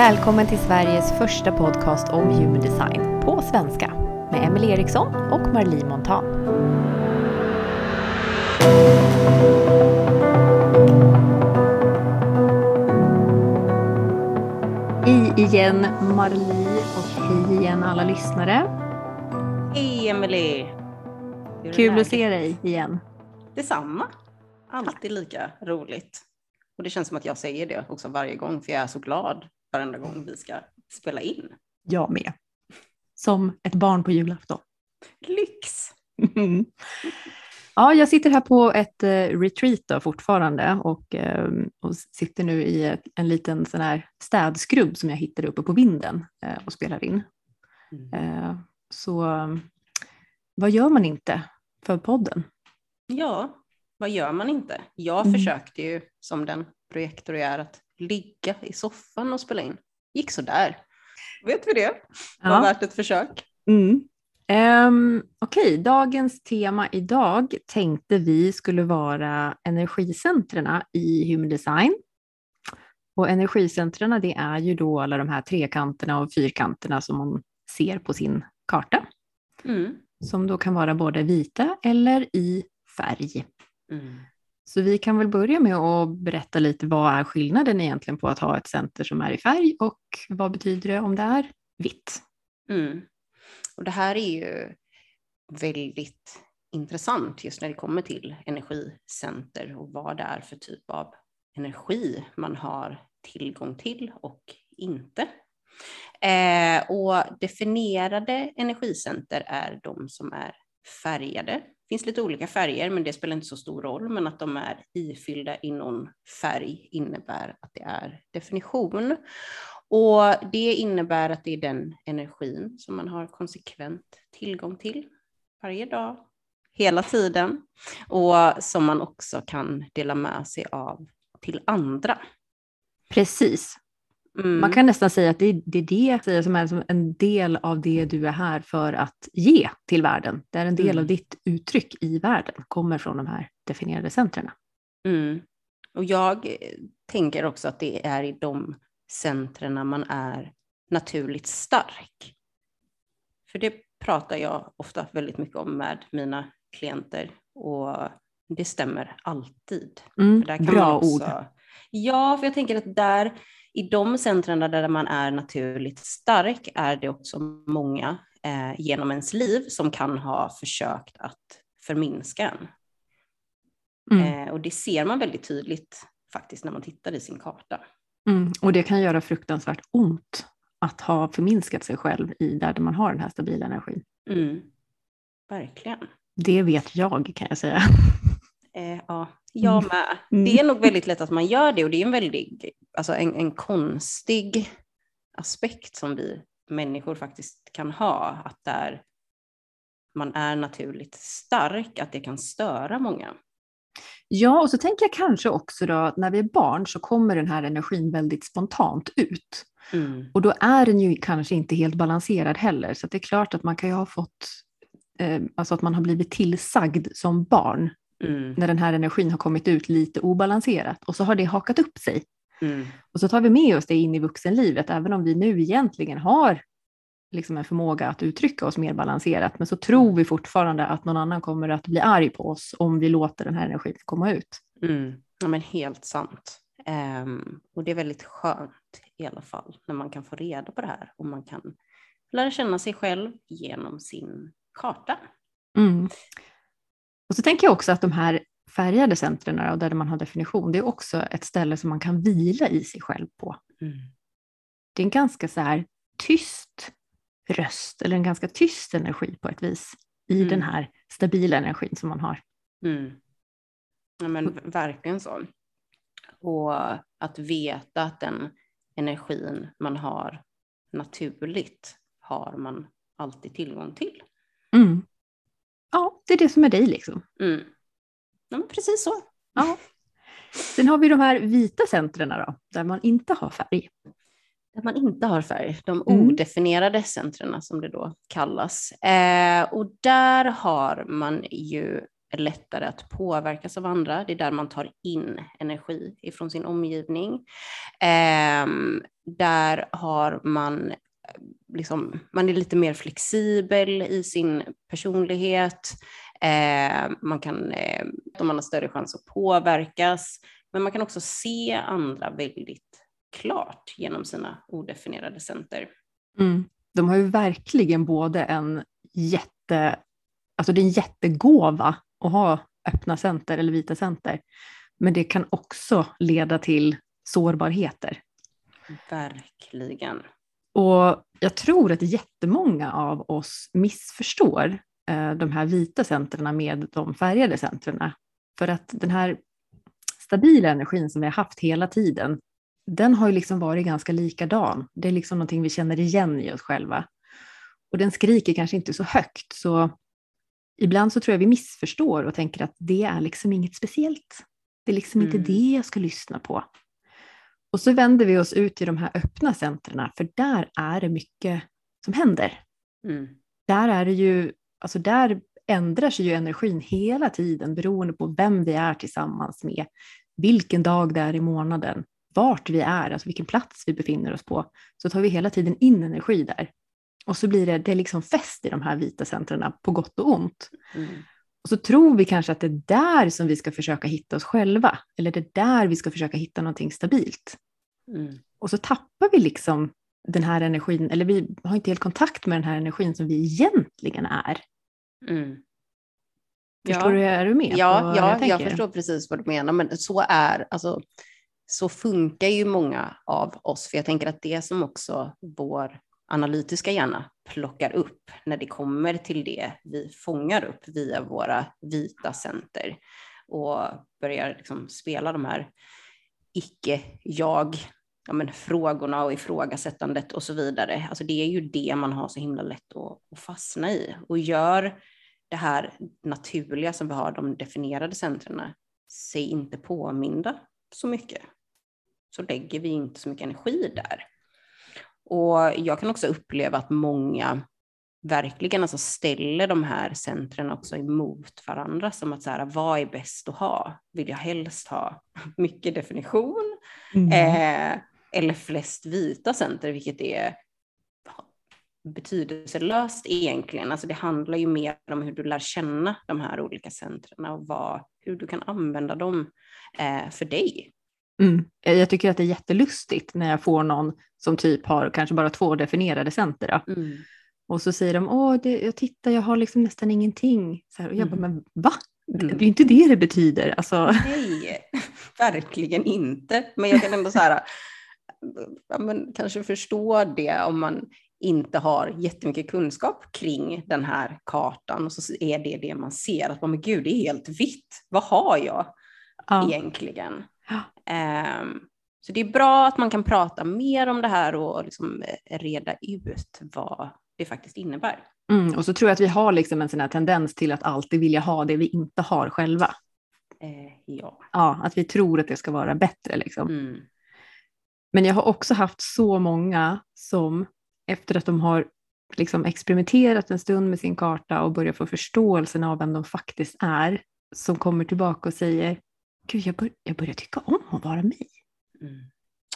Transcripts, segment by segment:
Välkommen till Sveriges första podcast om human design på svenska med Emelie Eriksson och Marlie Montan. Hej igen Marlie och hej igen alla lyssnare. Hej Emelie! Kul att se dig igen. Detsamma. Alltid lika roligt. Och det känns som att jag säger det också varje gång, för jag är så glad varenda gång vi ska spela in. Jag med. Som ett barn på julafton. Lyx! Ja, jag sitter här på ett uh, retreat då, fortfarande och, uh, och sitter nu i en liten sån här städskrubb som jag hittade uppe på vinden uh, och spelar in. Mm. så vad gör man inte för podden? Ja, vad gör man inte? Jag mm. försökte ju som den projektor jag är att ligga i soffan och spela in. Gick så där. Vet vi det? Var ja. värt ett försök. Mm. Um, Okej, okay. dagens tema idag tänkte vi skulle vara energicentrerna i Human Design. Och energicentrerna det är ju då alla de här trekanterna och fyrkanterna som man ser på sin karta. Mm. Som då kan vara både vita eller i färg. Mm. Så vi kan väl börja med att berätta lite vad är skillnaden egentligen på att ha ett center som är i färg och vad betyder det om det är vitt? Mm. Och det här är ju väldigt intressant just när det kommer till energicenter och vad det är för typ av energi man har tillgång till och inte. Eh, och definierade energicenter är de som är färgade. Det finns lite olika färger, men det spelar inte så stor roll. Men att de är ifyllda i någon färg innebär att det är definition. Och det innebär att det är den energin som man har konsekvent tillgång till varje dag, hela tiden och som man också kan dela med sig av till andra. Precis. Mm. Man kan nästan säga att det är det, det som är en del av det du är här för att ge till världen. Det är en del mm. av ditt uttryck i världen, kommer från de här definierade centren. Mm. Och jag tänker också att det är i de centren man är naturligt stark. För det pratar jag ofta väldigt mycket om med mina klienter och det stämmer alltid. Mm, bra också, ord. Ja, för jag tänker att där i de centren där man är naturligt stark är det också många eh, genom ens liv som kan ha försökt att förminska en. Mm. Eh, och det ser man väldigt tydligt faktiskt när man tittar i sin karta. Mm. Och det kan göra fruktansvärt ont att ha förminskat sig själv i där man har den här stabila energin. Mm. Verkligen. Det vet jag kan jag säga. Eh, ja, jag med. Mm. Det är nog väldigt lätt att man gör det och det är en väldigt, alltså en, en konstig aspekt som vi människor faktiskt kan ha, att där man är naturligt stark, att det kan störa många. Ja, och så tänker jag kanske också då att när vi är barn så kommer den här energin väldigt spontant ut. Mm. Och då är den ju kanske inte helt balanserad heller, så det är klart att man kan ju ha fått, eh, alltså att man har blivit tillsagd som barn Mm. När den här energin har kommit ut lite obalanserat och så har det hakat upp sig. Mm. Och så tar vi med oss det in i vuxenlivet, även om vi nu egentligen har liksom en förmåga att uttrycka oss mer balanserat, men så tror vi fortfarande att någon annan kommer att bli arg på oss om vi låter den här energin komma ut. Mm. Ja, men helt sant. Um, och det är väldigt skönt i alla fall när man kan få reda på det här och man kan lära känna sig själv genom sin karta. Mm. Och så tänker jag också att de här färgade centren, där man har definition, det är också ett ställe som man kan vila i sig själv på. Mm. Det är en ganska så här tyst röst, eller en ganska tyst energi på ett vis, i mm. den här stabila energin som man har. Mm. Ja men verkligen så. Och att veta att den energin man har naturligt har man alltid tillgång till. Mm. Det är det som är dig liksom. Mm. Ja, precis så. Ja. Sen har vi de här vita centren då, där man inte har färg. Där man inte har färg, de mm. odefinierade centren som det då kallas. Eh, och där har man ju lättare att påverkas av andra. Det är där man tar in energi ifrån sin omgivning. Eh, där har man liksom, man är lite mer flexibel i sin personlighet. Eh, man kan, eh, man har större chans att påverkas, men man kan också se andra väldigt klart genom sina odefinierade center. Mm. De har ju verkligen både en jätte, alltså det är en jättegåva att ha öppna center eller vita center, men det kan också leda till sårbarheter. Verkligen. Och jag tror att jättemånga av oss missförstår eh, de här vita centren med de färgade centren. För att den här stabila energin som vi har haft hela tiden, den har ju liksom varit ganska likadan. Det är liksom någonting vi känner igen i oss själva. Och den skriker kanske inte så högt, så ibland så tror jag vi missförstår och tänker att det är liksom inget speciellt. Det är liksom mm. inte det jag ska lyssna på. Och så vänder vi oss ut till de här öppna centren, för där är det mycket som händer. Mm. Där är det ju, alltså där ändrar sig ju energin hela tiden beroende på vem vi är tillsammans med, vilken dag det är i månaden, vart vi är, alltså vilken plats vi befinner oss på. Så tar vi hela tiden in energi där. Och så blir det, det är liksom fäst i de här vita centren på gott och ont. Mm. Och så tror vi kanske att det är där som vi ska försöka hitta oss själva, eller det är där vi ska försöka hitta någonting stabilt. Mm. Och så tappar vi liksom den här energin, eller vi har inte helt kontakt med den här energin som vi egentligen är. Mm. Förstår ja. du, är du med? Ja, ja jag, jag, förstår precis vad du menar, men så är, alltså, så funkar ju många av oss, för jag tänker att det som också vår analytiska hjärna plockar upp när det kommer till det vi fångar upp via våra vita center och börjar liksom spela de här icke-jag ja, men, frågorna och ifrågasättandet och så vidare. Alltså det är ju det man har så himla lätt att, att fastna i och gör det här naturliga som vi har, de definierade centren, sig inte påminda så mycket så lägger vi inte så mycket energi där. Och jag kan också uppleva att många verkligen alltså ställer de här centren också emot varandra som att så här, vad är bäst att ha? Vill jag helst ha mycket definition mm. eh, eller flest vita center, vilket är betydelselöst egentligen. Alltså det handlar ju mer om hur du lär känna de här olika centren och vad, hur du kan använda dem eh, för dig. Mm. Jag tycker att det är jättelustigt när jag får någon som typ har kanske bara två definierade center. Mm. Och så säger de, åh, det, jag tittar, jag har liksom nästan ingenting. Så här, och jag mm. bara, men va? Det är inte det det betyder. Alltså. Nej, verkligen inte. Men jag kan ändå så här, ja, men kanske förstå det om man inte har jättemycket kunskap kring den här kartan och så är det det man ser, att men gud, det är helt vitt. Vad har jag ja. egentligen? Um, så det är bra att man kan prata mer om det här och liksom reda ut vad det faktiskt innebär. Mm, och så tror jag att vi har liksom en sån här tendens till att alltid vilja ha det vi inte har själva. Eh, ja. ja. Att vi tror att det ska vara bättre. Liksom. Mm. Men jag har också haft så många som efter att de har liksom experimenterat en stund med sin karta och börjar få förståelsen av vem de faktiskt är, som kommer tillbaka och säger Gud, jag, bör, jag börjar tycka om att vara mig. Mm.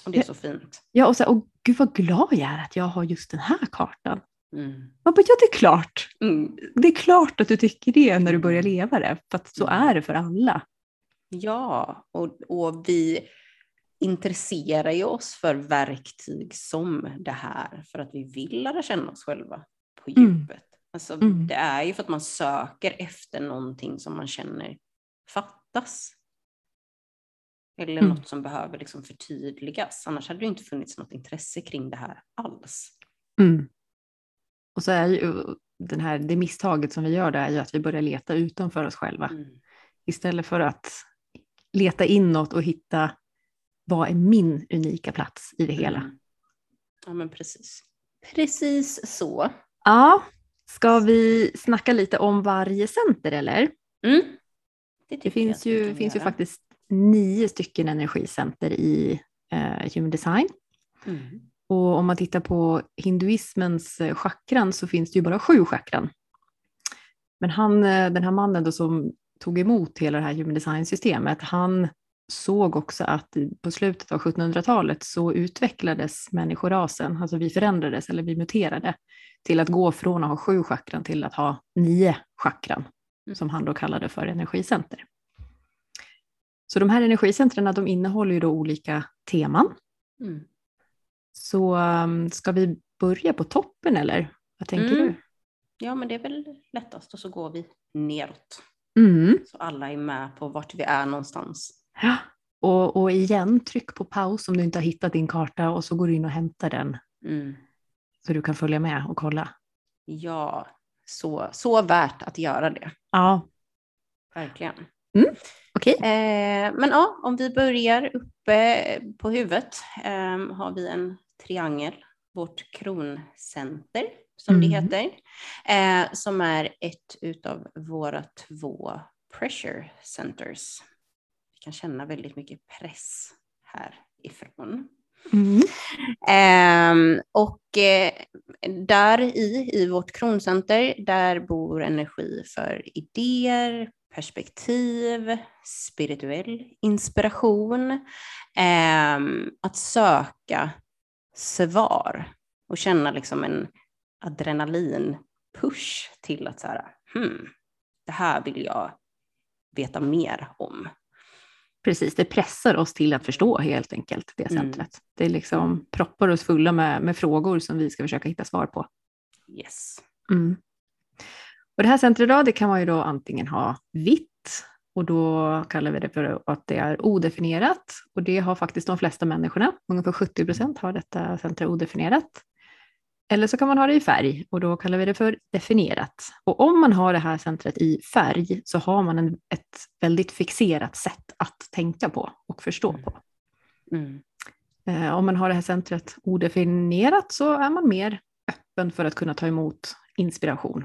Och det är så fint. Ja, och, så, och gud vad glad jag är att jag har just den här kartan. Mm. Man bara, ja, det är klart. Mm. Det är klart att du tycker det när du börjar leva det, för att så mm. är det för alla. Ja, och, och vi intresserar ju oss för verktyg som det här för att vi vill lära känna oss själva på mm. djupet. Mm. Alltså, mm. Det är ju för att man söker efter någonting som man känner fattas. Eller mm. något som behöver liksom förtydligas. Annars hade det inte funnits något intresse kring det här alls. Mm. Och så är ju den här, det misstaget som vi gör där är ju att vi börjar leta utanför oss själva. Mm. Istället för att leta inåt och hitta vad är min unika plats i det hela. Mm. Ja men precis. Precis så. Ja, ska vi snacka lite om varje center eller? Mm. Det, det finns, ju, finns ju faktiskt nio stycken energicenter i eh, Human Design. Mm. Och om man tittar på hinduismens eh, chakran så finns det ju bara sju chakran. Men han, eh, den här mannen då som tog emot hela det här human design-systemet, han såg också att på slutet av 1700-talet så utvecklades människorasen, alltså vi förändrades eller vi muterade till att gå från att ha sju chakran till att ha nio chakran, mm. som han då kallade för energicenter. Så de här energicentren de innehåller ju då olika teman. Mm. Så um, ska vi börja på toppen eller vad tänker mm. du? Ja, men det är väl lättast och så går vi neråt. Mm. Så alla är med på vart vi är någonstans. Ja, och, och igen, tryck på paus om du inte har hittat din karta och så går du in och hämtar den. Mm. Så du kan följa med och kolla. Ja, så, så värt att göra det. Ja. Verkligen. Mm. Okay. Eh, men ja, om vi börjar uppe på huvudet eh, har vi en triangel, vårt kroncenter som mm. det heter, eh, som är ett utav våra två pressure centers. Vi kan känna väldigt mycket press härifrån. Mm. Eh, och eh, där i, i vårt kroncenter, där bor energi för idéer, perspektiv, spirituell inspiration, eh, att söka svar och känna liksom en adrenalinpush till att så här, hmm, det här vill jag veta mer om. Precis, det pressar oss till att förstå helt enkelt det mm. centret. Mm. Det liksom proppar oss fulla med, med frågor som vi ska försöka hitta svar på. Yes. Mm. Och det här centret då, det kan man ju då antingen ha vitt och då kallar vi det för att det är odefinierat och det har faktiskt de flesta människorna. Ungefär 70 procent har detta center odefinierat. Eller så kan man ha det i färg och då kallar vi det för definierat. Och om man har det här centret i färg så har man en, ett väldigt fixerat sätt att tänka på och förstå på. Mm. Eh, om man har det här centret odefinierat så är man mer öppen för att kunna ta emot inspiration.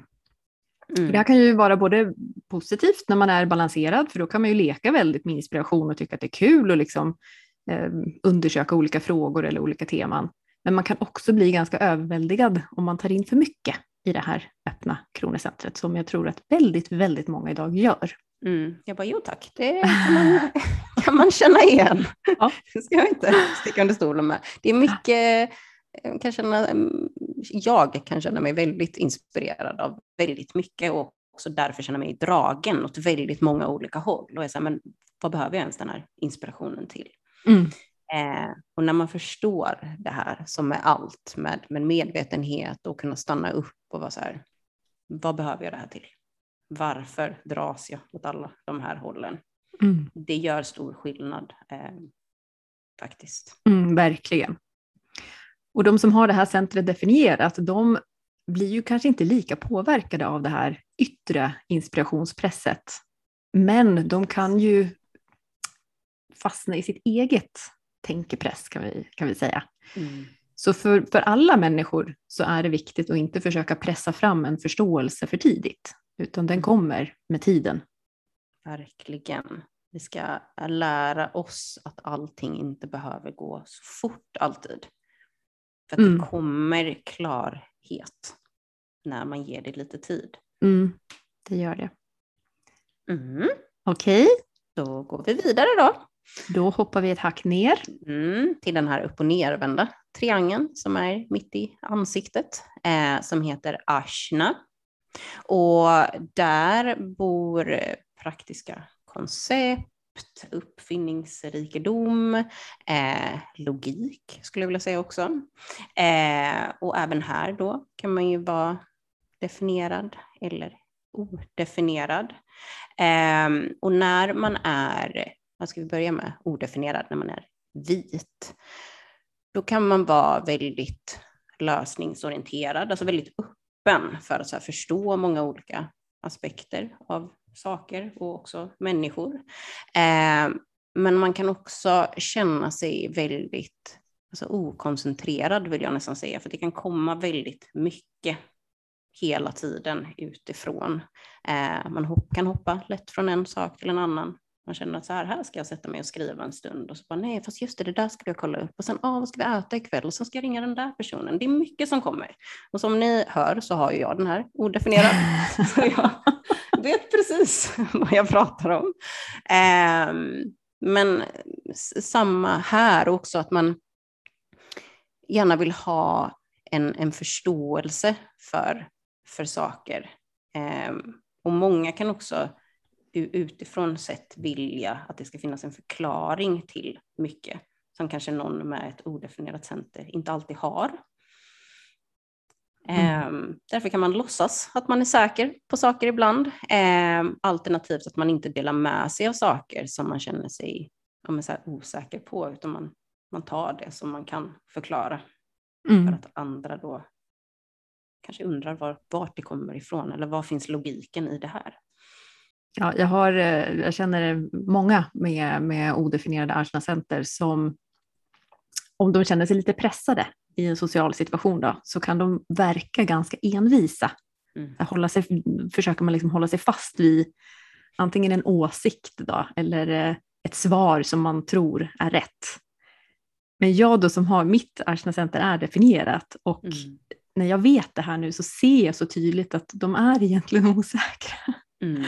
Mm. Det här kan ju vara både positivt när man är balanserad, för då kan man ju leka väldigt med inspiration och tycka att det är kul och liksom, eh, undersöka olika frågor eller olika teman. Men man kan också bli ganska överväldigad om man tar in för mycket i det här öppna kronocentret som jag tror att väldigt, väldigt många idag gör. Mm. Jag bara, jo tack, det kan man, kan man känna igen. Ja. Det ska jag inte sticka under stolen med. Det är mycket, kan känna, mm, jag kan känna mig väldigt inspirerad av väldigt mycket och också därför känna mig dragen åt väldigt många olika håll. Och är så här, men vad behöver jag ens den här inspirationen till? Mm. Eh, och när man förstår det här som är allt med, med medvetenhet och kunna stanna upp och vara så här, vad behöver jag det här till? Varför dras jag åt alla de här hållen? Mm. Det gör stor skillnad eh, faktiskt. Mm, verkligen. Och de som har det här centret definierat, de blir ju kanske inte lika påverkade av det här yttre inspirationspresset. Men de kan ju fastna i sitt eget tänkepress kan vi, kan vi säga. Mm. Så för, för alla människor så är det viktigt att inte försöka pressa fram en förståelse för tidigt, utan den kommer med tiden. Verkligen. Vi ska lära oss att allting inte behöver gå så fort alltid. För att mm. det kommer klarhet när man ger det lite tid. Mm, det gör det. Mm. Okej. Okay. Då går vi vidare då. Då hoppar vi ett hack ner. Mm, till den här upp och nervända triangeln som är mitt i ansiktet, eh, som heter Ashna. Och där bor praktiska koncept, uppfinningsrikedom, eh, logik skulle jag vilja säga också. Eh, och även här då kan man ju vara definierad eller odefinierad. Eh, och när man är vad ska vi börja med, odefinierad när man är vit, då kan man vara väldigt lösningsorienterad, alltså väldigt öppen för att förstå många olika aspekter av saker och också människor. Eh, men man kan också känna sig väldigt alltså, okoncentrerad vill jag nästan säga, för det kan komma väldigt mycket hela tiden utifrån. Eh, man kan hoppa lätt från en sak till en annan man känner att så här, här ska jag sätta mig och skriva en stund och så bara nej, fast just det, det där ska jag kolla upp och sen, ah, vad ska vi äta ikväll och så ska jag ringa den där personen. Det är mycket som kommer. Och som ni hör så har ju jag den här odefinierad. så jag vet precis vad jag pratar om. Eh, men samma här också, att man gärna vill ha en, en förståelse för, för saker. Eh, och många kan också utifrån sett vilja att det ska finnas en förklaring till mycket som kanske någon med ett odefinierat center inte alltid har. Mm. Um, därför kan man låtsas att man är säker på saker ibland, um, alternativt att man inte delar med sig av saker som man känner sig så osäker på, utan man, man tar det som man kan förklara. Mm. För att andra då kanske undrar var, vart det kommer ifrån, eller vad finns logiken i det här? Ja, jag, har, eh, jag känner många med, med odefinierade Arsna-center som om de känner sig lite pressade i en social situation då, så kan de verka ganska envisa. Mm. Hålla sig, försöker man liksom hålla sig fast vid antingen en åsikt då, eller eh, ett svar som man tror är rätt. Men jag då som har mitt Arsna Center är definierat och mm. när jag vet det här nu så ser jag så tydligt att de är egentligen osäkra. Mm.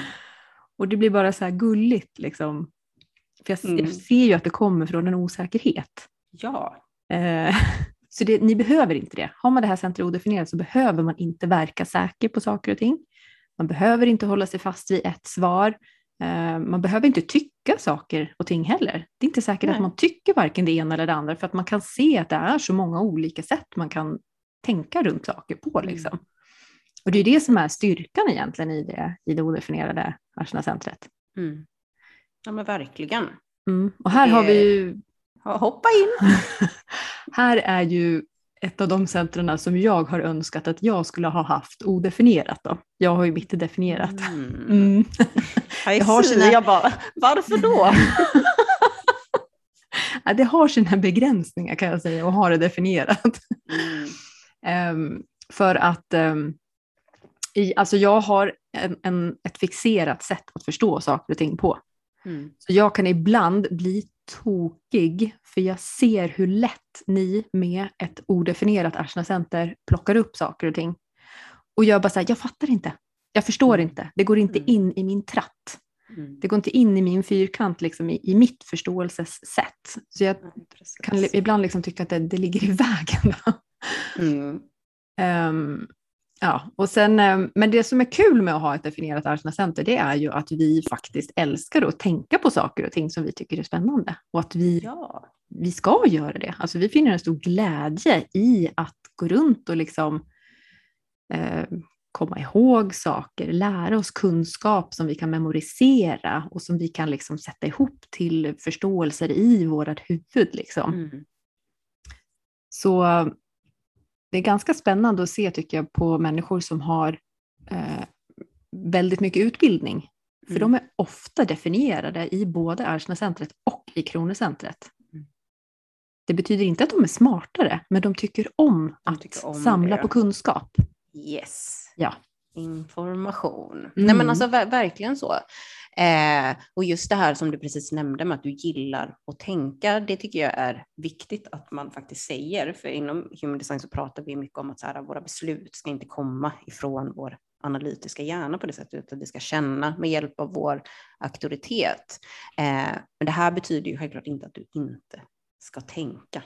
Och det blir bara så här gulligt liksom. För jag, mm. jag ser ju att det kommer från en osäkerhet. Ja. Eh, så det, ni behöver inte det. Har man det här centret odefinierat så behöver man inte verka säker på saker och ting. Man behöver inte hålla sig fast vid ett svar. Eh, man behöver inte tycka saker och ting heller. Det är inte säkert Nej. att man tycker varken det ena eller det andra för att man kan se att det är så många olika sätt man kan tänka runt saker på. Mm. Liksom. Och det är det som är styrkan egentligen i det, i det odefinierade Arsena-centret. Mm. Ja men verkligen. Mm. Och här det... har vi ju... Hoppa in! här är ju ett av de centren som jag har önskat att jag skulle ha haft odefinierat. Då. Jag har ju mitt definierat. Mm. Mm. Jag, har sina... jag bara, varför då? det har sina begränsningar kan jag säga att ha det definierat. Mm. um, för att um, i, alltså jag har en, en, ett fixerat sätt att förstå saker och ting på. Mm. Så jag kan ibland bli tokig för jag ser hur lätt ni med ett odefinierat Arsena Center plockar upp saker och ting. Och jag bara säger, jag fattar inte. Jag förstår mm. inte. Det går inte mm. in i min tratt. Mm. Det går inte in i min fyrkant, liksom, i, i mitt förståelsessätt. Så jag kan ibland liksom tycka att det, det ligger i vägen. um, Ja, och sen, eh, men det som är kul med att ha ett definierat Arsena Center det är ju att vi faktiskt älskar att tänka på saker och ting som vi tycker är spännande. Och att vi, ja. vi ska göra det. Alltså vi finner en stor glädje i att gå runt och liksom eh, komma ihåg saker, lära oss kunskap som vi kan memorisera och som vi kan liksom sätta ihop till förståelser i vårt huvud. Liksom. Mm. Så det är ganska spännande att se tycker jag på människor som har eh, väldigt mycket utbildning. För mm. de är ofta definierade i både Arsnacentret och i Kronocentret. Mm. Det betyder inte att de är smartare, men de tycker om de att tycker om samla det. på kunskap. Yes. Ja. Information. Mm. Nej men alltså ver verkligen så. Eh, och just det här som du precis nämnde med att du gillar att tänka, det tycker jag är viktigt att man faktiskt säger. För inom human design så pratar vi mycket om att så här, våra beslut ska inte komma ifrån vår analytiska hjärna på det sättet, utan vi ska känna med hjälp av vår auktoritet. Eh, men det här betyder ju självklart inte att du inte ska tänka.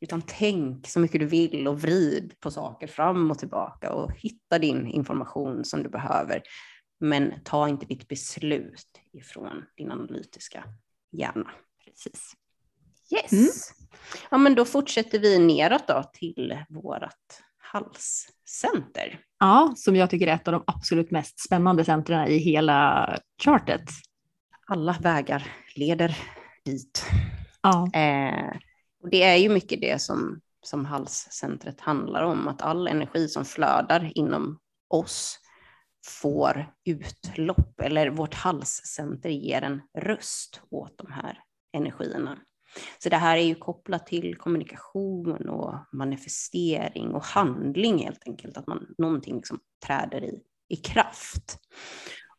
Utan tänk så mycket du vill och vrid på saker fram och tillbaka och hitta din information som du behöver. Men ta inte ditt beslut ifrån din analytiska hjärna. Precis. Yes. Mm. Ja, men då fortsätter vi neråt då till vårt halscenter. Ja, som jag tycker är ett av de absolut mest spännande centren i hela chartet. Alla vägar leder dit. Ja. Eh, och det är ju mycket det som, som halscentret handlar om, att all energi som flödar inom oss får utlopp, eller vårt halscenter ger en röst åt de här energierna. Så det här är ju kopplat till kommunikation och manifestering och handling helt enkelt, att man, någonting liksom träder i, i kraft.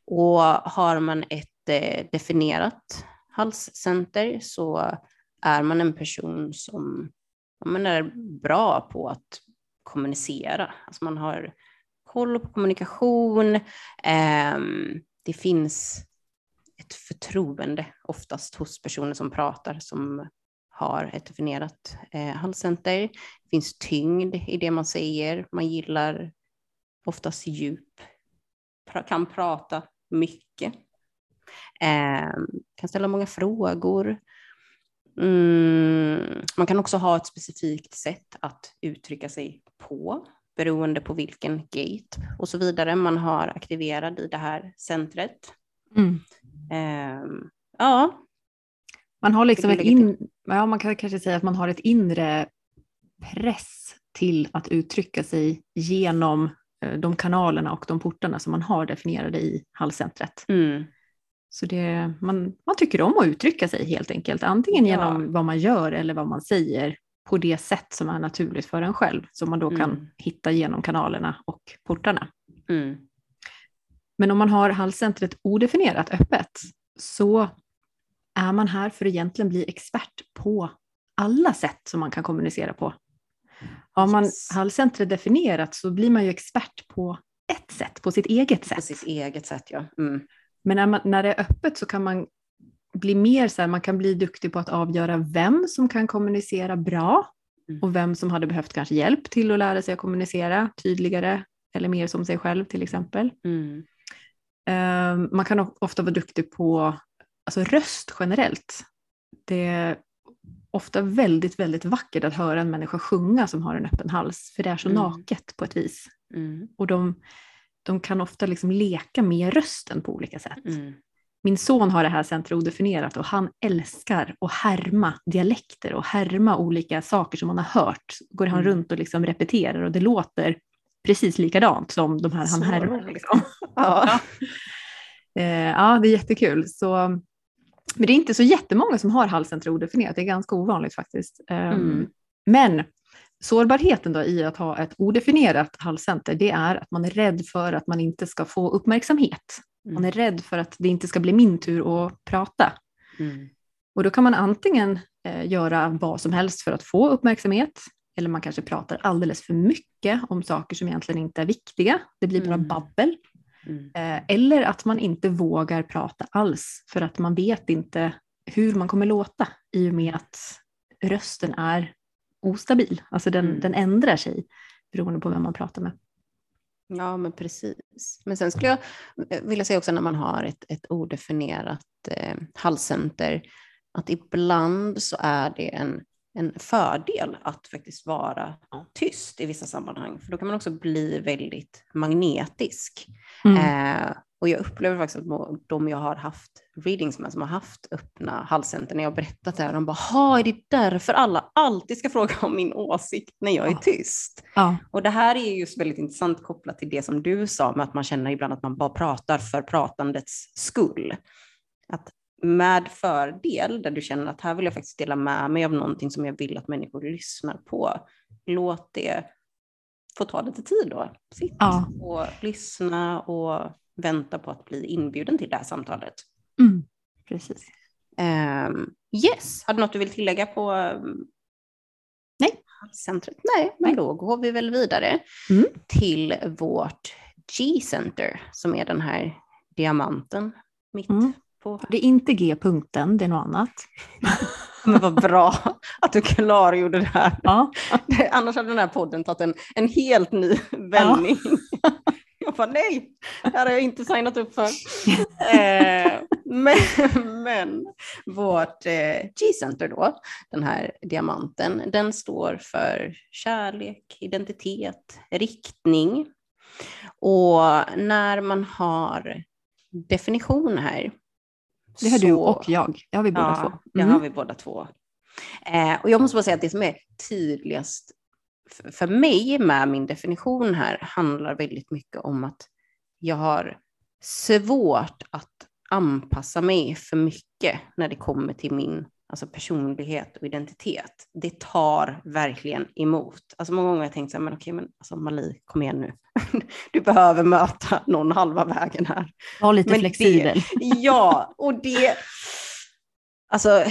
Och har man ett eh, definierat halscenter så är man en person som man är bra på att kommunicera. Alltså man har koll på kommunikation. Eh, det finns ett förtroende oftast hos personer som pratar som har ett definierat eh, halscenter. Det finns tyngd i det man säger. Man gillar oftast djup, kan prata mycket, eh, kan ställa många frågor. Mm, man kan också ha ett specifikt sätt att uttrycka sig på beroende på vilken gate och så vidare man har aktiverad i det här centret. Mm. Eh, ja. Man har liksom ett in, ja, man kan kanske säga att man har ett inre press till att uttrycka sig genom eh, de kanalerna och de portarna som man har definierade i halscentret. Mm. Så det, man, man tycker om att uttrycka sig helt enkelt, antingen ja. genom vad man gör eller vad man säger på det sätt som är naturligt för en själv, som man då mm. kan hitta genom kanalerna och portarna. Mm. Men om man har halscentret odefinierat öppet så är man här för att egentligen bli expert på alla sätt som man kan kommunicera på. Har man yes. halscentret definierat så blir man ju expert på ett sätt, på sitt eget sätt. På sitt eget sätt, ja. Mm. Men när, man, när det är öppet så kan man bli mer så här, man kan bli duktig på att avgöra vem som kan kommunicera bra mm. och vem som hade behövt kanske hjälp till att lära sig att kommunicera tydligare eller mer som sig själv till exempel. Mm. Um, man kan ofta vara duktig på alltså röst generellt. Det är ofta väldigt, väldigt vackert att höra en människa sjunga som har en öppen hals, för det är så mm. naket på ett vis. Mm. Och de, de kan ofta liksom leka med rösten på olika sätt. Mm. Min son har det här centret odefinierat och han älskar att härma dialekter och härma olika saker som han har hört. Går han mm. runt och liksom repeterar och det låter precis likadant som de här han härmar. Liksom. ja. ja. Eh, ja, det är jättekul. Så, men det är inte så jättemånga som har halscenter odefinierat, det är ganska ovanligt faktiskt. Ehm, mm. Men sårbarheten då i att ha ett odefinierat halscenter, det är att man är rädd för att man inte ska få uppmärksamhet. Man är rädd för att det inte ska bli min tur att prata. Mm. Och då kan man antingen eh, göra vad som helst för att få uppmärksamhet, eller man kanske pratar alldeles för mycket om saker som egentligen inte är viktiga. Det blir bara mm. babbel. Mm. Eh, eller att man inte vågar prata alls för att man vet inte hur man kommer låta i och med att rösten är ostabil. Alltså den, mm. den ändrar sig beroende på vem man pratar med. Ja, men precis. Men sen skulle jag eh, vilja säga också när man har ett, ett odefinierat eh, halscenter, att ibland så är det en, en fördel att faktiskt vara tyst i vissa sammanhang, för då kan man också bli väldigt magnetisk. Mm. Eh, och jag upplever faktiskt att de jag har haft readings med som har haft öppna halscenter, när jag har berättat det här, de bara, ha är det därför alla alltid ska fråga om min åsikt när jag är ja. tyst? Ja. Och det här är just väldigt intressant kopplat till det som du sa med att man känner ibland att man bara pratar för pratandets skull. Att med fördel, där du känner att här vill jag faktiskt dela med mig av någonting som jag vill att människor lyssnar på, låt det få ta lite tid då. Sitt ja. och lyssna och vänta på att bli inbjuden till det här samtalet. Mm, precis. Um, yes, har du något du vill tillägga på um, Nej. centret? Nej, men då går vi väl vidare mm. till vårt G-center som är den här diamanten mitt mm. på. Det är inte G-punkten, det är något annat. Men vad bra att du klargjorde det här. Ja. Annars hade den här podden tagit en, en helt ny vändning. Ja. Jag bara nej, det här har jag inte signat upp för. eh, men, men vårt eh, G-center då, den här diamanten, den står för kärlek, identitet, riktning. Och när man har definition här. Det har så, du och jag, det har vi båda ja, två. Mm. det har mm. vi båda två. Eh, och jag måste bara säga att det som är tydligast för mig med min definition här handlar väldigt mycket om att jag har svårt att anpassa mig för mycket när det kommer till min alltså personlighet och identitet. Det tar verkligen emot. Alltså många gånger har jag tänkt så här, men okej, men alltså Mali, kom igen nu. Du behöver möta någon halva vägen här. Var lite men flexibel. Det, ja, och det, alltså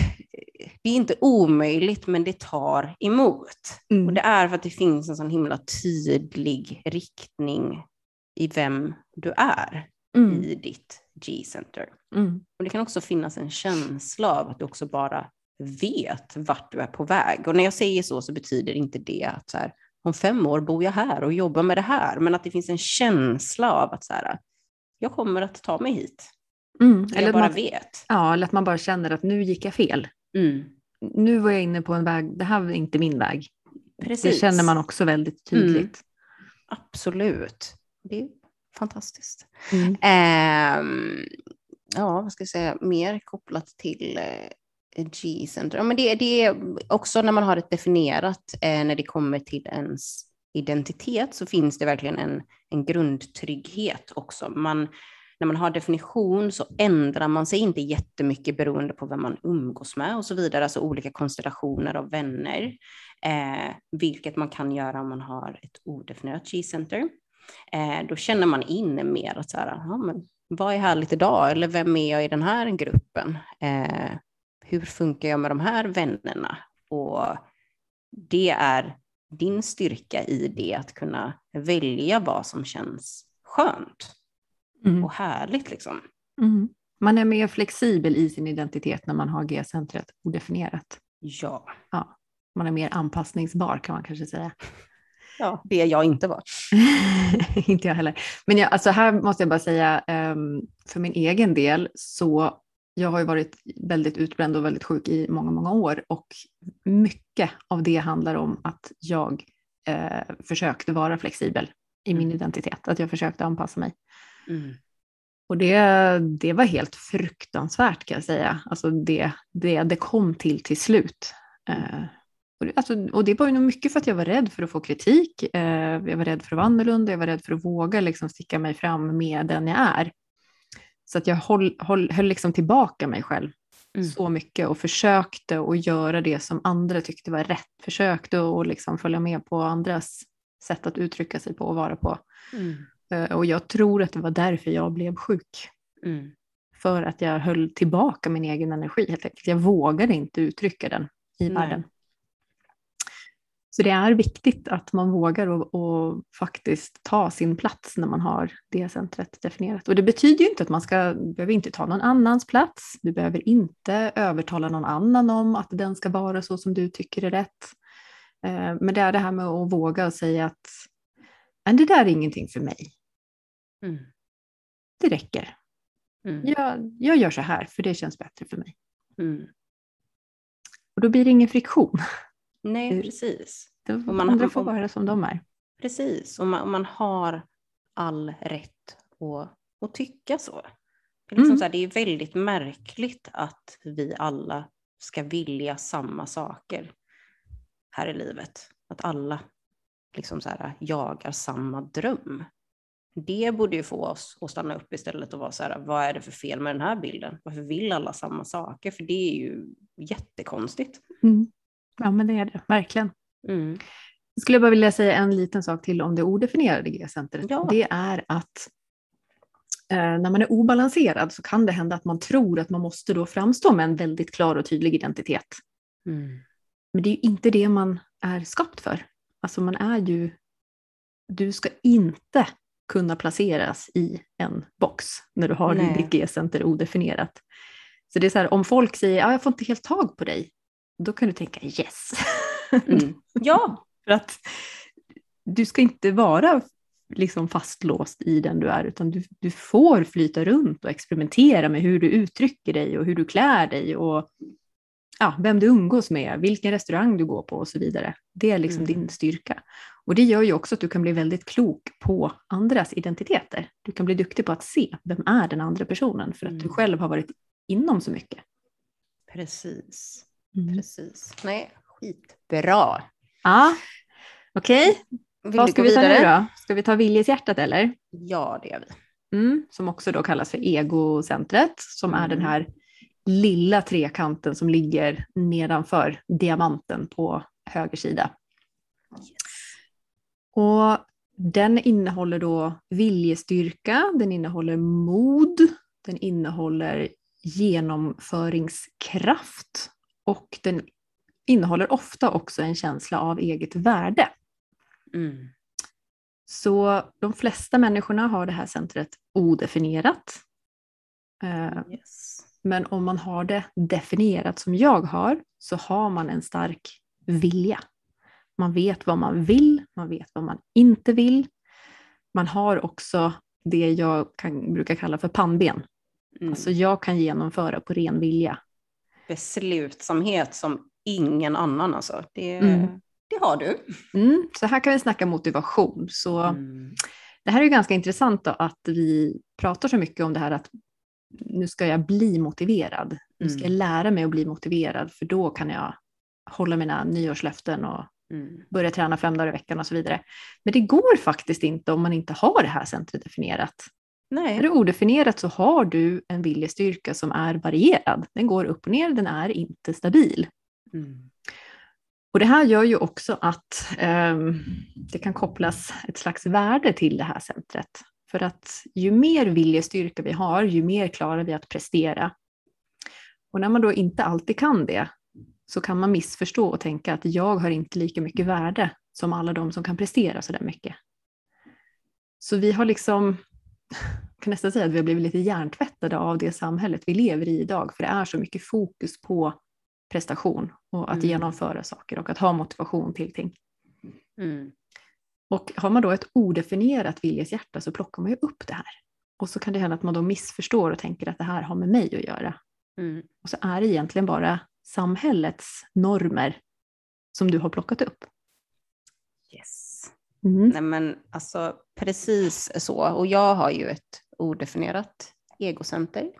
det är inte omöjligt, men det tar emot. Mm. Och det är för att det finns en sån himla tydlig riktning i vem du är. mm. i ditt G-center. Mm. Och det kan också finnas en känsla av att du också bara vet vart du är på väg. Och när jag säger så så betyder inte det att så här, om fem år bor jag här och jobbar med det här, men att det finns en känsla av att så här, jag kommer att ta mig hit. Mm. Eller jag bara man, vet. Ja, eller att man bara känner att nu gick jag fel. Mm. Nu var jag inne på en väg, det här var inte min väg. Precis. Det känner man också väldigt tydligt. Mm. Absolut. Det är fantastiskt. Eh, ja, vad ska jag säga, mer kopplat till eh, G-center. Ja, men det, det är också när man har ett definierat, eh, när det kommer till ens identitet, så finns det verkligen en, en grundtrygghet också. Man, när man har definition så ändrar man sig inte jättemycket beroende på vem man umgås med och så vidare, alltså olika konstellationer av vänner, eh, vilket man kan göra om man har ett odefinierat G-center. Eh, då känner man in mer att så här, ja, men, vad är härligt idag eller vem är jag i den här gruppen? Eh, hur funkar jag med de här vännerna? Och det är din styrka i det att kunna välja vad som känns skönt mm. och härligt. Liksom. Mm. Man är mer flexibel i sin identitet när man har G-centret odefinierat. Ja. ja. Man är mer anpassningsbar kan man kanske säga. Ja, det är jag inte var. inte jag heller. Men jag, alltså här måste jag bara säga, um, för min egen del så jag har ju varit väldigt utbränd och väldigt sjuk i många, många år och mycket av det handlar om att jag eh, försökte vara flexibel i min mm. identitet, att jag försökte anpassa mig. Mm. Och det, det var helt fruktansvärt kan jag säga, alltså det, det, det kom till till slut. Eh, och, alltså, och det var ju nog mycket för att jag var rädd för att få kritik, eh, jag var rädd för att vara annorlunda, jag var rädd för att våga liksom, sticka mig fram med den jag är. Så att jag håll, håll, höll liksom tillbaka mig själv mm. så mycket och försökte att göra det som andra tyckte var rätt. Försökte att liksom följa med på andras sätt att uttrycka sig på och vara på. Mm. Uh, och jag tror att det var därför jag blev sjuk. Mm. För att jag höll tillbaka min egen energi helt enkelt. Jag vågade inte uttrycka den i Nej. världen. Så det är viktigt att man vågar och, och, faktiskt ta sin plats när man har det centret definierat. Och det betyder ju inte att man ska, behöver inte ta någon annans plats. Du behöver inte övertala någon annan om att den ska vara så som du tycker är rätt. Eh, men det är det här med att våga och säga att men det där är ingenting för mig. Mm. Det räcker. Mm. Jag, jag gör så här för det känns bättre för mig. Mm. Och då blir det ingen friktion. Nej, precis. och man, andra får vara som de är. Precis, och man, man har all rätt att, att tycka så. Det är, liksom mm. så här, det är väldigt märkligt att vi alla ska vilja samma saker här i livet. Att alla liksom så här, jagar samma dröm. Det borde ju få oss att stanna upp istället och vara så här, vad är det för fel med den här bilden? Varför vill alla samma saker? För det är ju jättekonstigt. Mm. Ja, men det är det, verkligen. Mm. Jag skulle bara vilja säga en liten sak till om det odefinierade G-centret. Ja. Det är att eh, när man är obalanserad så kan det hända att man tror att man måste då framstå med en väldigt klar och tydlig identitet. Mm. Men det är ju inte det man är skapt för. Alltså man är ju, du ska inte kunna placeras i en box när du har Nej. ditt G-center odefinierat. Så det är så här, om folk säger att ah, jag får inte helt tag på dig, då kan du tänka yes. Mm. Ja. För att du ska inte vara liksom fastlåst i den du är, utan du, du får flyta runt och experimentera med hur du uttrycker dig och hur du klär dig och ja, vem du umgås med, vilken restaurang du går på och så vidare. Det är liksom mm. din styrka. Och det gör ju också att du kan bli väldigt klok på andras identiteter. Du kan bli duktig på att se vem är den andra personen för att mm. du själv har varit inom så mycket. Precis. Mm. Precis. Nej, skitbra. Ja, okej. Okay. Vad ska vi ta nu då? Ska vi ta viljeshjärtat eller? Ja, det gör vi. Mm, som också då kallas för egocentret, som är den mm. här lilla trekanten som ligger nedanför diamanten på höger sida. Yes. Och den innehåller då viljestyrka, den innehåller mod, den innehåller genomföringskraft och den innehåller ofta också en känsla av eget värde. Mm. Så de flesta människorna har det här centret odefinierat. Eh, yes. Men om man har det definierat som jag har så har man en stark vilja. Man vet vad man vill, man vet vad man inte vill. Man har också det jag kan, brukar kalla för pannben. Mm. Alltså jag kan genomföra på ren vilja. Beslutsamhet som ingen annan alltså. Det, mm. det har du. Mm. Så här kan vi snacka motivation. Så mm. Det här är ganska intressant då, att vi pratar så mycket om det här att nu ska jag bli motiverad. Nu ska jag mm. lära mig att bli motiverad för då kan jag hålla mina nyårslöften och mm. börja träna fem dagar i veckan och så vidare. Men det går faktiskt inte om man inte har det här centret definierat. Nej. Är det odefinierat så har du en viljestyrka som är varierad. Den går upp och ner, den är inte stabil. Mm. Och det här gör ju också att eh, det kan kopplas ett slags värde till det här centret. För att ju mer viljestyrka vi har, ju mer klarar vi att prestera. Och när man då inte alltid kan det, så kan man missförstå och tänka att jag har inte lika mycket värde som alla de som kan prestera så där mycket. Så vi har liksom, jag kan nästan säga att vi har blivit lite hjärntvättade av det samhället vi lever i idag, för det är så mycket fokus på prestation och att mm. genomföra saker och att ha motivation till ting. Mm. Och har man då ett odefinierat viljeshjärta så plockar man ju upp det här. Och så kan det hända att man då missförstår och tänker att det här har med mig att göra. Mm. Och så är det egentligen bara samhällets normer som du har plockat upp. Yes. Mm. Nej men alltså precis så. Och jag har ju ett odefinierat egocenter.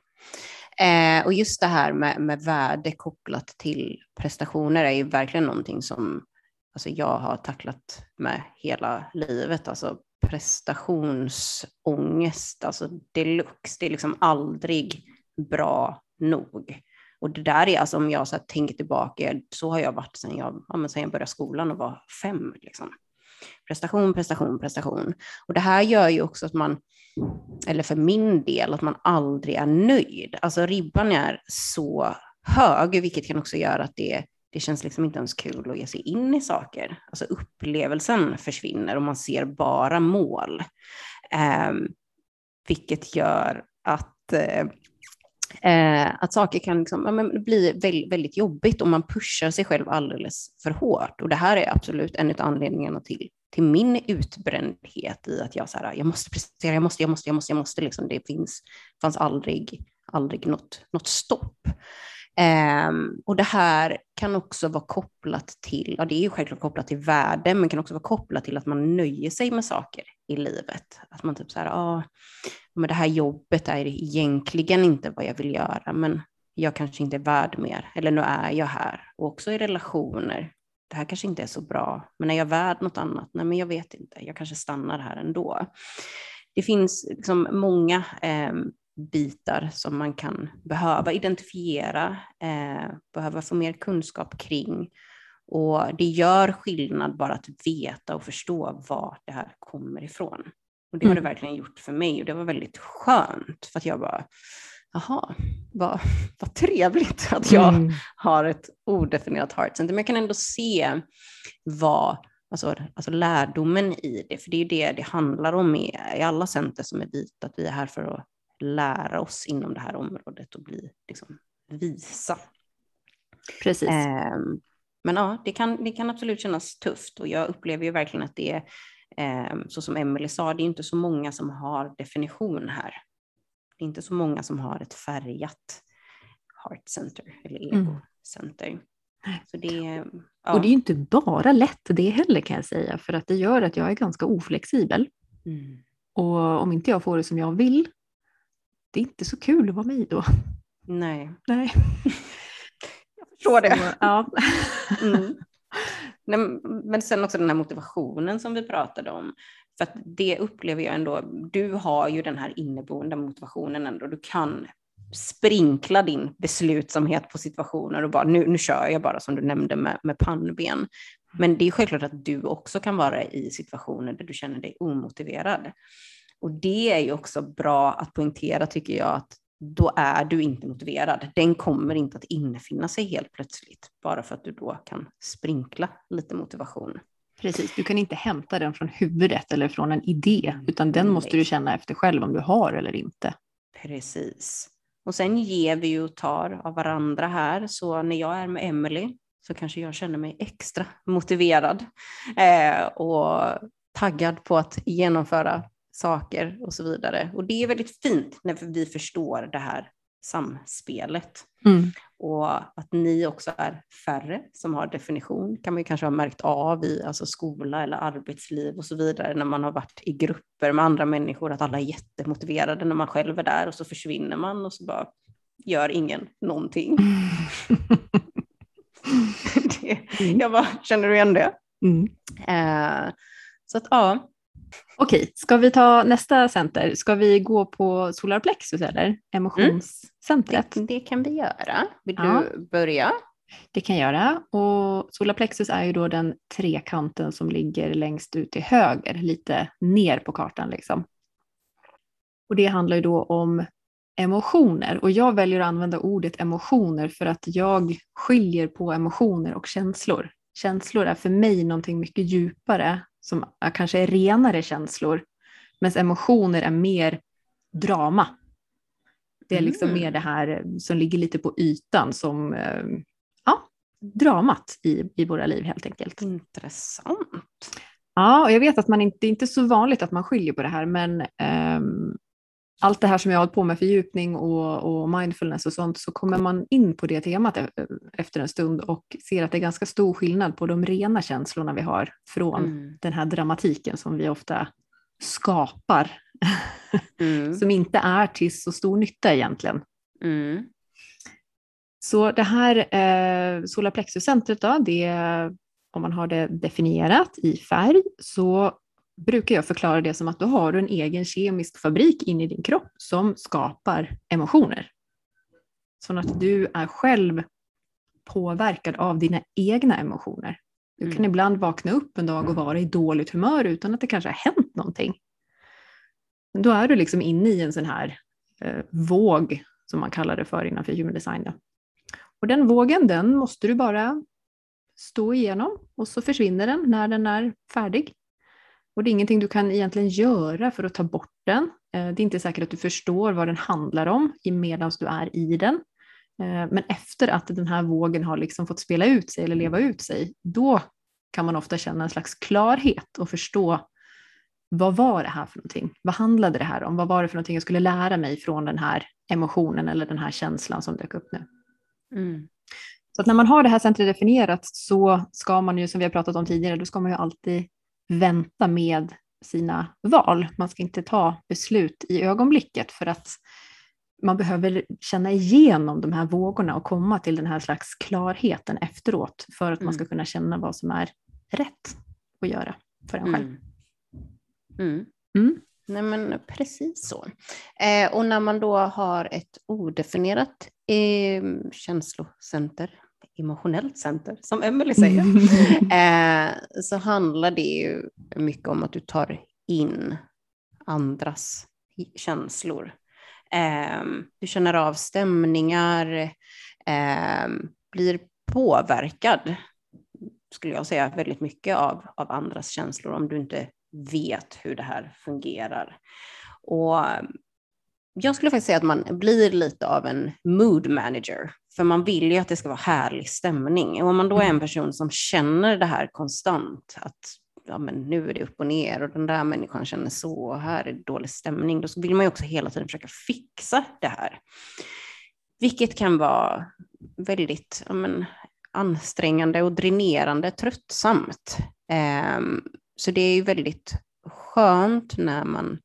Eh, och just det här med, med värde kopplat till prestationer är ju verkligen någonting som alltså jag har tacklat med hela livet. Alltså prestationsångest, alltså deluxe. Det är liksom aldrig bra nog. Och det där är alltså om jag så tänker tillbaka, så har jag varit sedan jag, ja, sedan jag började skolan och var fem. Liksom. Prestation, prestation, prestation. Och det här gör ju också att man, eller för min del, att man aldrig är nöjd. Alltså ribban är så hög, vilket kan också göra att det, det känns liksom inte ens kul att ge sig in i saker. Alltså upplevelsen försvinner och man ser bara mål. Eh, vilket gör att eh, eh, att saker kan liksom, ja, men bli väldigt, väldigt jobbigt om man pushar sig själv alldeles för hårt. Och det här är absolut en av anledningarna till, till min utbrändhet i att jag, så här, jag måste prestera, jag måste, jag måste, jag måste, jag måste. Liksom, det finns, fanns aldrig, aldrig något, något stopp. Um, och det här kan också vara kopplat till, ja det är ju självklart kopplat till värde, men kan också vara kopplat till att man nöjer sig med saker i livet. Att man typ så här, ah, men det här jobbet är egentligen inte vad jag vill göra, men jag kanske inte är värd mer, eller nu är jag här. Och också i relationer, det här kanske inte är så bra, men är jag värd något annat? Nej, men jag vet inte, jag kanske stannar här ändå. Det finns liksom många um, bitar som man kan behöva identifiera, eh, behöva få mer kunskap kring. Och det gör skillnad bara att veta och förstå var det här kommer ifrån. Och det har det mm. verkligen gjort för mig och det var väldigt skönt för att jag bara, jaha, vad, vad trevligt att jag mm. har ett odefinierat heart center. Men jag kan ändå se vad, alltså, alltså lärdomen i det, för det är ju det det handlar om i, i alla center som är vita, att vi är här för att lära oss inom det här området och bli liksom, visa. Precis. Eh, men ja, det kan, det kan absolut kännas tufft och jag upplever ju verkligen att det är, eh, så som Emelie sa, det är inte så många som har definition här. Det är inte så många som har ett färgat heart center eller mm. ego center. Mm. Så det, ja. Och det är inte bara lätt det heller kan jag säga, för att det gör att jag är ganska oflexibel. Mm. Och om inte jag får det som jag vill det är inte så kul att vara mig då. Nej. Nej. Jag förstår det. Så, ja. mm. Men sen också den här motivationen som vi pratade om. För att det upplever jag ändå, du har ju den här inneboende motivationen ändå. Du kan sprinkla din beslutsamhet på situationer och bara nu, nu kör jag bara som du nämnde med, med pannben. Men det är självklart att du också kan vara i situationer där du känner dig omotiverad. Och det är ju också bra att poängtera tycker jag, att då är du inte motiverad. Den kommer inte att infinna sig helt plötsligt, bara för att du då kan sprinkla lite motivation. Precis, du kan inte hämta den från huvudet eller från en idé, utan den måste du känna efter själv om du har eller inte. Precis. Och sen ger vi och tar av varandra här, så när jag är med Emily så kanske jag känner mig extra motiverad eh, och taggad på att genomföra saker och så vidare. Och det är väldigt fint när vi förstår det här samspelet. Mm. Och att ni också är färre som har definition kan man ju kanske ha märkt av i alltså skola eller arbetsliv och så vidare när man har varit i grupper med andra människor, att alla är jättemotiverade när man själv är där och så försvinner man och så bara gör ingen någonting. det, jag bara, känner du igen det? Mm. Eh, så att ja, Okej, ska vi ta nästa center? Ska vi gå på solarplexus eller emotionscentret? Mm. Det, det, kan vi göra. Vill ja. du börja? Det kan jag göra. Och solarplexus är ju då den trekanten som ligger längst ut till höger, lite ner på kartan liksom. Och det handlar ju då om emotioner och jag väljer att använda ordet emotioner för att jag skiljer på emotioner och känslor. Känslor är för mig någonting mycket djupare som kanske är renare känslor, medan emotioner är mer drama. Det är liksom mm. mer det här som ligger lite på ytan som eh, ja, dramat i, i våra liv helt enkelt. Intressant. Ja, och jag vet att man inte, det är inte så vanligt att man skiljer på det här, men um, allt det här som jag har hållit på med, fördjupning och, och, mindfulness och sånt, så kommer man in på det temat e-, efter en stund och ser att det är ganska stor skillnad på de rena känslorna vi har från mm. den här dramatiken som vi ofta skapar, mm. som inte är till så stor nytta egentligen. Mm. Så det här eh, solarplexuscentret då, det, om man har det definierat i färg, så brukar jag förklara det som att då har du en egen kemisk fabrik in i din kropp som skapar emotioner. Så att du är själv påverkad av dina egna emotioner. Du kan mm. ibland vakna upp en dag och vara i dåligt humör utan att det kanske har hänt någonting. Men då är du liksom inne i en sån här eh, våg, som man kallar det för innanför human design. Då. Och den vågen, den måste du bara stå igenom och så försvinner den när den är färdig. Och det är ingenting du kan egentligen göra för att ta bort den. Eh, det är inte säkert att du förstår vad den handlar om medan du är i den. Eh, men efter att den här vågen har liksom fått spela ut sig eller leva ut sig, då kan man ofta känna en slags klarhet och förstå vad var det här för någonting? Vad handlade det här om? Vad var det för någonting jag skulle lära mig från den här emotionen eller den här känslan som dök upp nu? Mm. Så att när man har det här centret definierat så ska man ju, som vi har pratat om tidigare, då ska man ju alltid vänta med sina val. Man ska inte ta beslut i ögonblicket för att man behöver känna igenom de här vågorna och komma till den här slags klarheten efteråt för att mm. man ska kunna känna vad som är rätt att göra för en själv. Mm. mm. Mm. Nej men precis så. Eh, och när man då har ett odefinierat eh, känslocenter emotionellt center, som Emelie säger, eh, så handlar det ju mycket om att du tar in andras känslor. Eh, du känner av stämningar, eh, blir påverkad, skulle jag säga, väldigt mycket av, av andras känslor om du inte vet hur det här fungerar. Och jag skulle faktiskt säga att man blir lite av en mood manager för man vill ju att det ska vara härlig stämning. Och om man då är en mm. person som känner det här konstant, att ja, men nu är det upp och ner och den där människan känner så, och här är det dålig stämning, då vill man ju också hela tiden försöka fixa det här. Vilket kan vara väldigt ja, men, ansträngande och dränerande, tröttsamt. Um, så det är ju väldigt skönt när man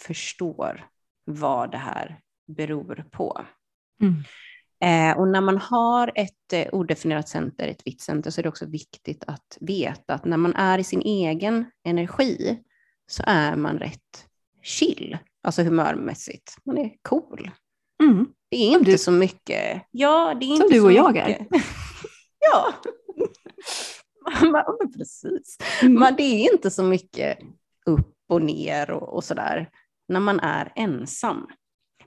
förstår vad det här beror på. Mm. Eh, och när man har ett eh, odefinierat center, ett vitt center, så är det också viktigt att veta att när man är i sin egen energi så är man rätt chill, alltså humörmässigt. Man är cool. Mm. Det är inte du. så mycket. Ja, det är Som inte du och jag mycket. är. ja, precis. Mm. Men det är inte så mycket upp och ner och, och sådär när man är ensam.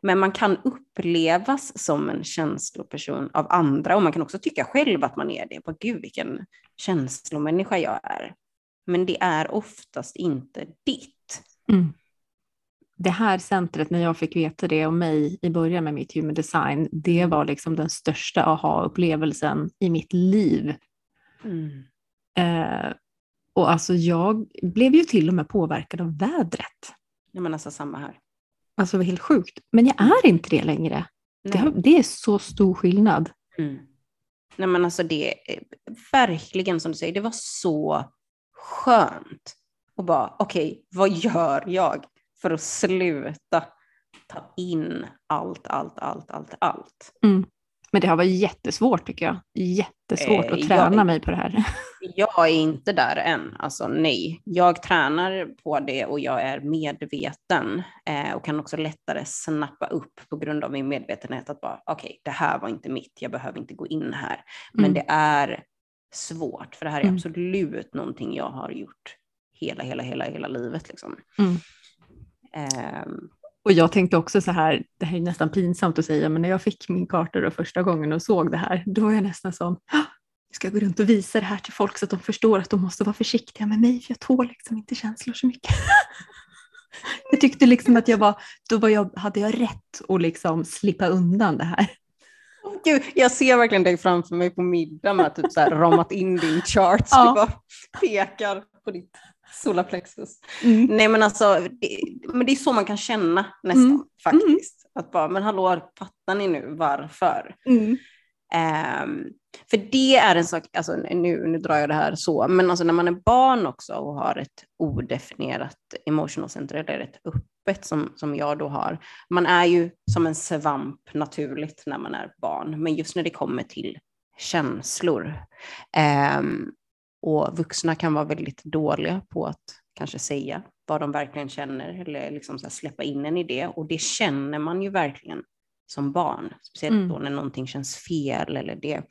Men man kan upplevas som en känsloperson av andra och man kan också tycka själv att man är det. På gud vilken känslomänniska jag är. men det är oftast inte ditt. Mm. Det här centret, när jag fick veta det om mig i början med mitt human design, det var liksom den största aha-upplevelsen i mitt liv. Mm. Eh, och alltså jag blev ju till och med påverkad av vädret. Ja, men alltså samma här. Alltså helt sjukt. Men jag är inte det längre. Det, det, är så stor skillnad. Mm. Nej men alltså det är verkligen som du säger, det var så skönt. Och bara, okej, okay, vad gör jag för att sluta ta in allt, allt, allt, allt, allt? Mm. Men det har varit jättesvårt tycker jag. Jättesvårt att eh, träna jag, mig på det här. Jag är inte där än, alltså nej. Jag tränar på det och jag är medveten eh, och kan också lättare snappa upp på grund av min medvetenhet att bara okej, okay, det här var inte mitt, jag behöver inte gå in här. Men mm. det är svårt, för det här är mm. absolut någonting jag har gjort hela, hela, hela, hela livet. Liksom. Mm. Um, och jag tänkte också så här, det här är nästan pinsamt att säga, men när jag fick min karta då första gången och såg det här, då var jag nästan som, jag ska gå runt och visa det här till folk så att de förstår att de måste vara försiktiga med mig, för jag tål liksom inte känslor så mycket. jag tyckte liksom att jag var, då var jag, hade jag rätt att liksom slippa undan det här. Gud, jag ser verkligen dig framför mig på middag med att typ så här ramat in din chart. Ja. Du bara pekar på ditt solarplexus. Mm. Nej men alltså, det, men det är så man kan känna nästan mm. faktiskt. Att bara, men hallå, fattar ni nu varför? Um, för det är en sak, alltså nu, nu drar jag det här så, men alltså när man är barn också och har ett odefinierat emotional center, eller ett öppet som, som jag då har, man är ju som en svamp naturligt när man är barn, men just när det kommer till känslor um, och vuxna kan vara väldigt dåliga på att kanske säga vad de verkligen känner eller liksom så släppa in en idé. Och det känner man ju verkligen som barn, speciellt mm. då när någonting känns fel eller det,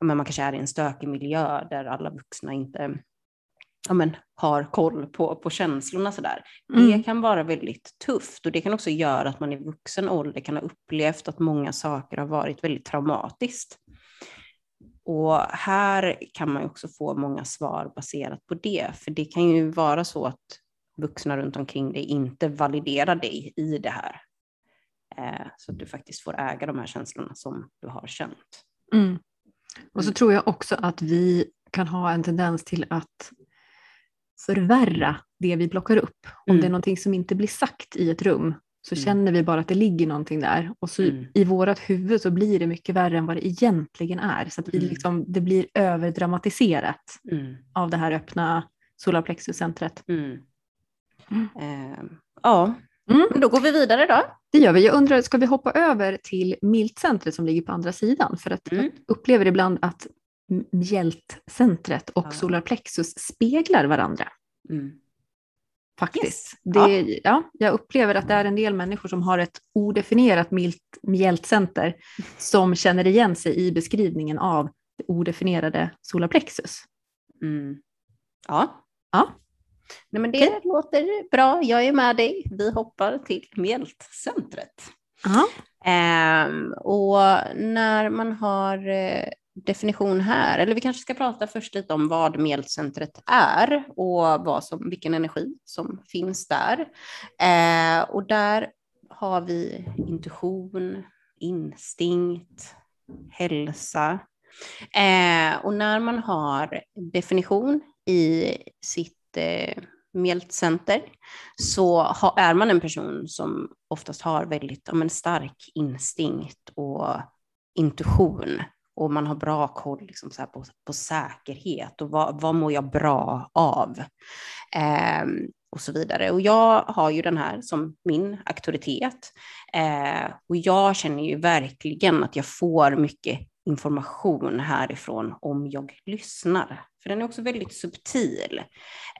men man kanske är i en stökig miljö där alla vuxna inte ja, men, har koll på, på känslorna. Sådär. Mm. Det kan vara väldigt tufft och det kan också göra att man i vuxen ålder kan ha upplevt att många saker har varit väldigt traumatiskt. Och här kan man också få många svar baserat på det, för det kan ju vara så att vuxna runt omkring dig inte validerar dig i det här. Eh, så att du faktiskt får äga de här känslorna som du har känt. Mm. Och så mm. tror jag också att vi kan ha en tendens till att förvärra det vi plockar upp. Om mm. det är någonting som inte blir sagt i ett rum så mm. känner vi bara att det ligger någonting där. Och så mm. i vårt huvud så blir det mycket värre än vad det egentligen är. Så att vi mm. liksom, det blir överdramatiserat mm. av det här öppna solarplexuscentret. Uh, ja, då går vi vidare då. Det gör vi. Jag undrar, ska vi hoppa över till miltcentret som ligger på andra sidan? För att jag upplever ibland att mjältcentret och ja. solarplexus speglar varandra. Mm faktiskt. Yes. Det, ja. ja. jag upplever att det är en del människor som har ett odefinierat milt, mjältcenter som känner igen sig i beskrivningen av det odefinierade solarplexus. Mm. Ja. ja. Nej, men det okay. låter bra, jag är med dig. Vi hoppar till mjältcentret. Um, och när man har eh, definition här, eller vi kanske ska prata först lite om vad mjältcentret är och vad som, vilken energi som finns där. Eh, och där har vi intuition, instinkt, hälsa. Eh, och när man har definition i sitt eh, mjältcenter så ha, är man en person som oftast har väldigt ja, men stark instinkt och intuition och man har bra koll liksom så på, på säkerhet och vad, vad mår jag bra av? Eh, och så vidare. Och jag har ju den här som min auktoritet. Eh, och jag känner ju verkligen att jag får mycket information härifrån om jag lyssnar. För den är också väldigt subtil.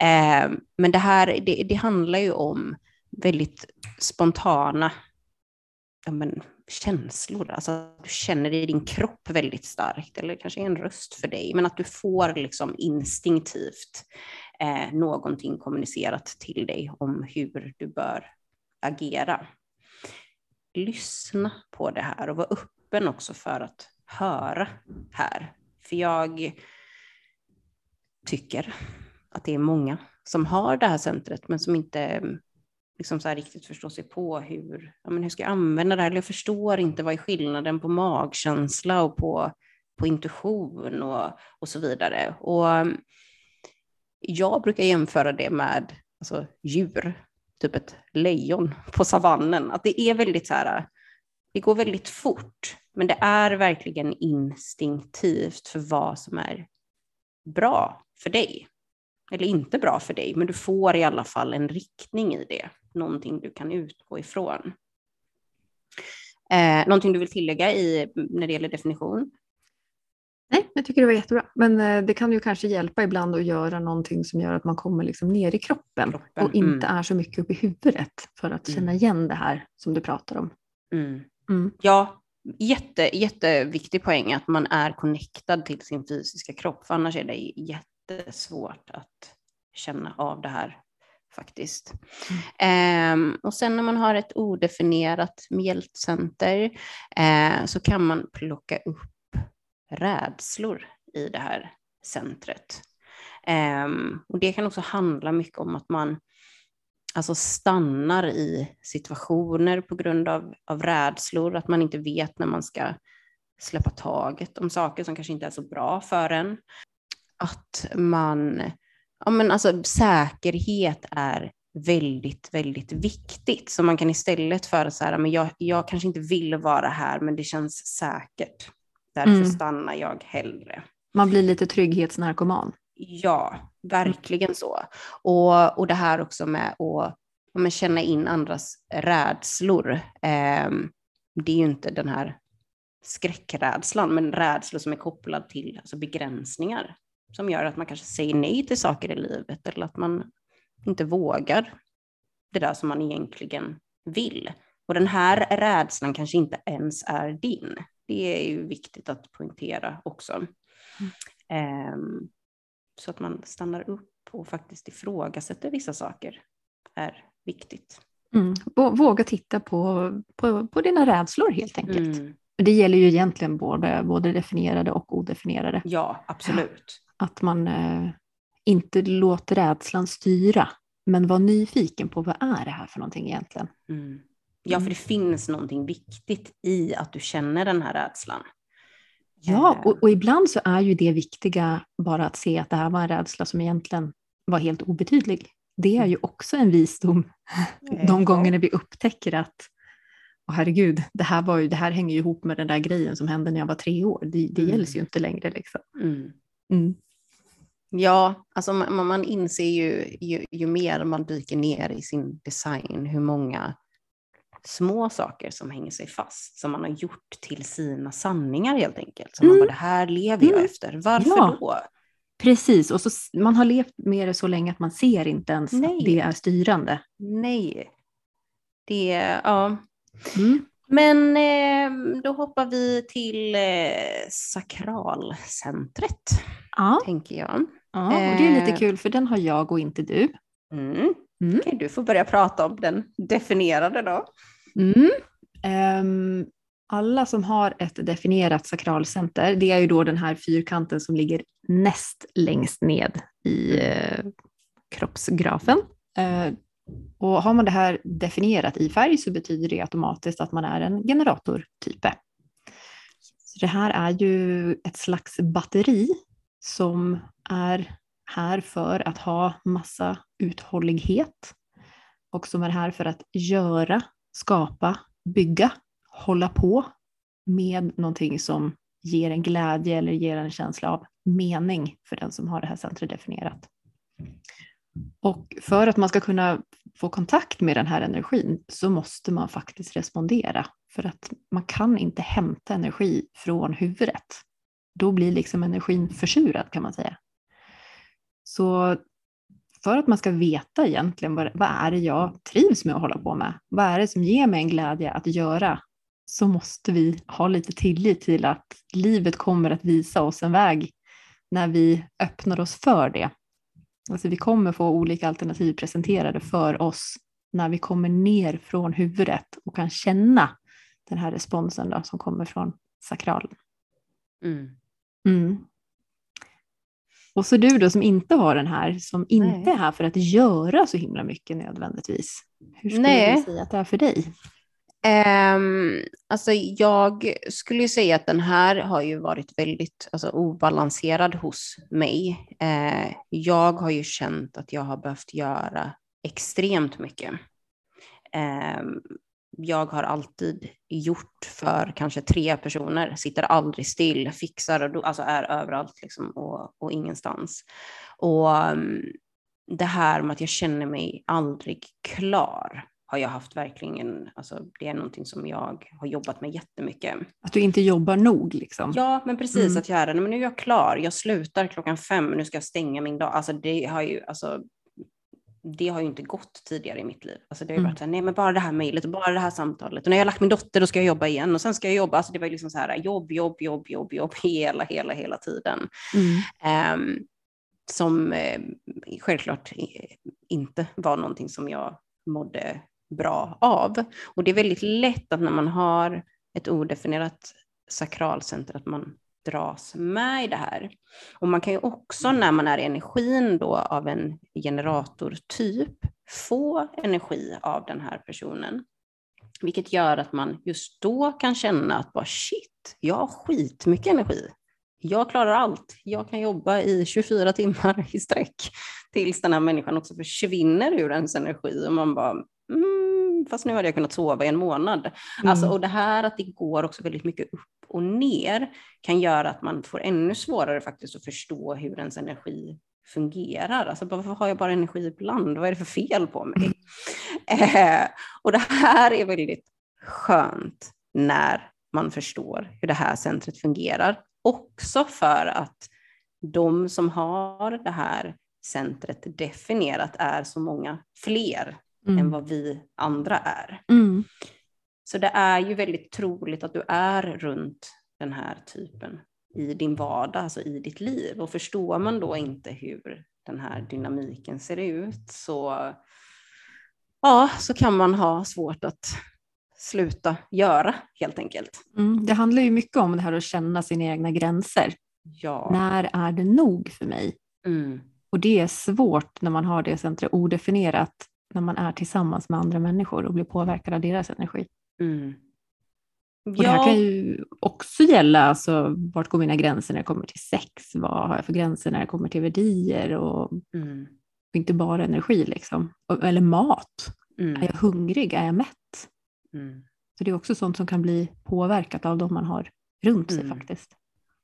Eh, men det här, det, det handlar ju om väldigt spontana ja, men, känslor. Alltså att du känner det i din kropp väldigt starkt, eller kanske en röst för dig, men att du får liksom instinktivt eh, någonting kommunicerat till dig om hur du bör agera. Lyssna på det här och var öppen också för att höra här. För jag tycker att det är många som har det här centret men som inte liksom så här riktigt förstå sig på hur, ja, men hur ska jag använda det här? Eller jag förstår inte vad är skillnaden på magkänsla och på, på intuition och, och så vidare. Och mm, jag brukar jämföra det med alltså, djur, typ ett lejon på savannen. Att det är väldigt så här, det går väldigt fort, men det är verkligen instinktivt för vad som är bra för dig. Eller inte bra för dig, men du får i alla fall en riktning i det. Någonting du kan utgå ifrån. Eh, någonting du vill tillägga i, när det gäller definition? Nej, jag tycker det var jättebra. Men eh, det kan ju kanske hjälpa ibland att göra någonting som gör att man kommer liksom ner i kroppen, kroppen. och inte mm. är så mycket upp i huvudet för att känna mm. igen det här som du pratar om. Mm. Mm. Ja, jätte, jätteviktig poäng att man är connectad till sin fysiska kropp, för annars är det jättesvårt att känna av det här faktiskt. Mm. Eh, och sen när man har ett odefinierat mjältcenter eh, så kan man plocka upp rädslor i det här centret. Eh, och det kan också handla mycket om att man alltså stannar i situationer på grund av, av rädslor, att man inte vet när man ska släppa taget om saker som kanske inte är så bra för en. Att man, ja men alltså säkerhet är väldigt, väldigt viktigt. Så man kan istället för så här, men jag, jag kanske inte vill vara här, men det känns säkert. Därför mm. stannar jag hellre. Man blir lite trygghetsnarkoman. Ja, verkligen så. Och, och det här också med att men, känna in andras rädslor. Eh, det är ju inte den här skräckrädslan, men rädslor som är kopplad till alltså begränsningar som gör att man kanske säger nej till saker i livet eller att man inte vågar det där som man egentligen vill. Och den här rädslan kanske inte ens är din. Det är ju viktigt att poängtera också. Mm. Um, så att man stannar upp och faktiskt ifrågasätter vissa saker är viktigt. Mm. Våga titta på, på, på dina rädslor helt enkelt. Mm. Det gäller ju egentligen både, både definierade och odefinierade. Ja, absolut. Att man eh, inte låter rädslan styra, men var nyfiken på vad är det här för någonting egentligen. Mm. Ja, för mm. det finns någonting viktigt i att du känner den här rädslan. Ja, eh. och, och, ibland så är ju det viktiga bara att se att det här var en rädsla som egentligen var helt obetydlig. Det är ju mm. också en visdom de gånger när vi upptäcker att oh, herregud, det här, var ju, det här hänger ju ihop med den där grejen som hände när jag var tre år. Det, det mm. gälls ju inte längre. Liksom. Mm. Mm. Ja, alltså man, man inser ju, ju, ju mer man dyker ner i sin design hur många små saker som hänger sig fast, som man har gjort till sina sanningar helt enkelt. Så mm. man bara, det här lever jag mm. efter, varför ja. då? Precis, och så, man har levt med det så länge att man ser inte ens Nej. att det är styrande. Nej, det ja. Mm. Men eh, då hoppar vi till eh, sakralcentret, ja. tänker jag. Ja, och det är lite eh. kul för den har jag och inte du. Mm. Mm. Okay, du får börja prata om den definierade då. Mm. Um, alla som har ett definierat sakralcenter, det är ju då den här fyrkanten som ligger näst längst ned i eh, kroppsgrafen. Eh, och har man det här definierat i färg så betyder det automatiskt att man är en generatortype. Så det här är ju ett slags batteri som är här för att ha massa uthållighet och som är här för att göra, skapa, bygga, hålla på med någonting som ger en glädje eller ger en känsla av mening för den som har det här centret definierat. Och för att man ska kunna få kontakt med den här energin så måste man faktiskt respondera. För att man kan inte hämta energi från huvudet. Då blir liksom energin försurad kan man säga. Så för att man ska veta egentligen vad, vad är det jag trivs med att hålla på med, vad är det som ger mig en glädje att göra, så måste vi ha lite tillit till att livet kommer att visa oss en väg när vi öppnar oss för det. Alltså vi kommer få olika alternativ presenterade för oss när vi kommer ner från huvudet och kan känna den här responsen då, som kommer från sakralen. Mm. Mm. Och så du då som inte har den här, som inte Nej. är här för att göra så himla mycket nödvändigtvis. Hur skulle Nej. du säga att det är för dig? Um, alltså jag skulle säga att den här har ju varit väldigt alltså, obalanserad hos mig. Uh, jag har ju känt att jag har behövt göra extremt mycket. Um, jag har alltid gjort för kanske tre personer, sitter aldrig still, fixar, och alltså är överallt liksom och, och ingenstans. Och um, det här med att jag känner mig aldrig klar har jag haft verkligen, alltså det är någonting som jag har jobbat med jättemycket. Att du inte jobbar nog liksom? Ja, men precis, mm. att jag är. Men nu är jag klar, jag slutar klockan fem, nu ska jag stänga min dag. Alltså det har ju, alltså det har ju inte gått tidigare i mitt liv. Alltså det har ju mm. varit så här, nej men bara det här mejlet och bara det här samtalet. Och när jag har lagt min dotter då ska jag jobba igen och sen ska jag jobba. Alltså det var ju liksom så här jobb, jobb, jobb, jobb, jobb hela, hela, hela tiden. Mm. Um, som eh, självklart inte var någonting som jag mådde bra av. Och det är väldigt lätt att när man har ett odefinierat sakralcenter att man dras med i det här. Och man kan ju också när man är i energin då av en generatortyp få energi av den här personen. Vilket gör att man just då kan känna att bara shit, jag har skitmycket energi. Jag klarar allt. Jag kan jobba i 24 timmar i sträck tills den här människan också försvinner ur ens energi och man bara mm, fast nu hade jag kunnat sova i en månad. Alltså, mm. Alltså, och det här att det går också väldigt mycket upp och ner kan göra att man får ännu svårare faktiskt att förstå hur ens energi fungerar. Alltså varför har jag bara energi ibland? Vad är det för fel på mig? Mm. Eh, och det här är väldigt skönt när man förstår hur det här centret fungerar. Också för att de som har det här centret definierat är så många fler mm. än vad vi andra är. Mm. Så det är ju väldigt troligt att du är runt den här typen i din vardag, alltså i ditt liv. Och förstår man då inte hur den här dynamiken ser ut så, ja, så kan man ha svårt att sluta göra helt enkelt. Mm, det handlar ju mycket om det här att känna sina egna gränser. Ja. När är det nog för mig? Mm. Och det är svårt när man har det centret odefinierat, när man är tillsammans med andra människor och blir påverkad av deras energi. Mm. Och ja. Det här kan ju också gälla, alltså, vart går mina gränser när det kommer till sex? Vad har jag för gränser när det kommer till värdier? Och, mm. och inte bara energi, liksom. eller mat. Mm. Är jag hungrig? Är jag mätt? Mm. Så det är också sånt som kan bli påverkat av de man har runt sig mm. faktiskt.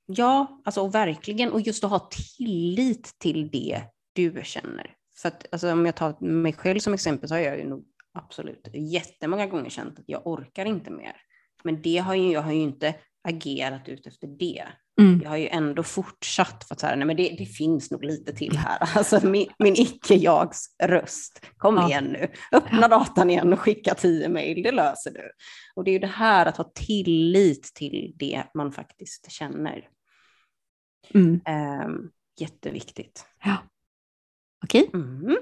Ja, alltså, och verkligen. Och just att ha tillit till det du känner. För att, alltså, om jag tar mig själv som exempel så har jag ju nog absolut jättemånga gånger känt att jag orkar inte mer. Men det har ju, jag har ju inte agerat ut efter det. Mm. Jag har ju ändå fortsatt för att säga, nej men det, det, finns nog lite till här. Alltså min, min icke-jags röst. Kom ja. igen nu, öppna datan igen och skicka tio mejl, det löser du. Och det är ju det här att ha tillit till det man faktiskt känner. Mm. Um, jätteviktigt. Ja. Okej. Okay. Mm.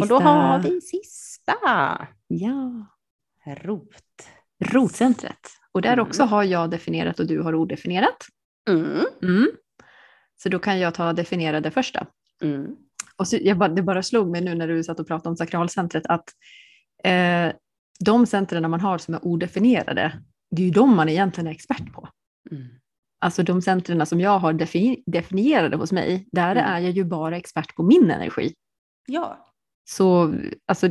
Och då har vi sista. Ja. Rot. Rotcentret. Och där mm. också har jag definierat och du har odefinierat. Mm. Mm. Så då kan jag ta definiera det första. Mm. Och så, jag bara, det bara slog mig nu när du satt och pratade om sakralcentret att eh, de centren man har som är odefinierade, det är ju de man egentligen är expert på. Mm. Alltså de centren som jag har definierade hos mig, där mm. är jag ju bara expert på min energi. Ja. Så alltså,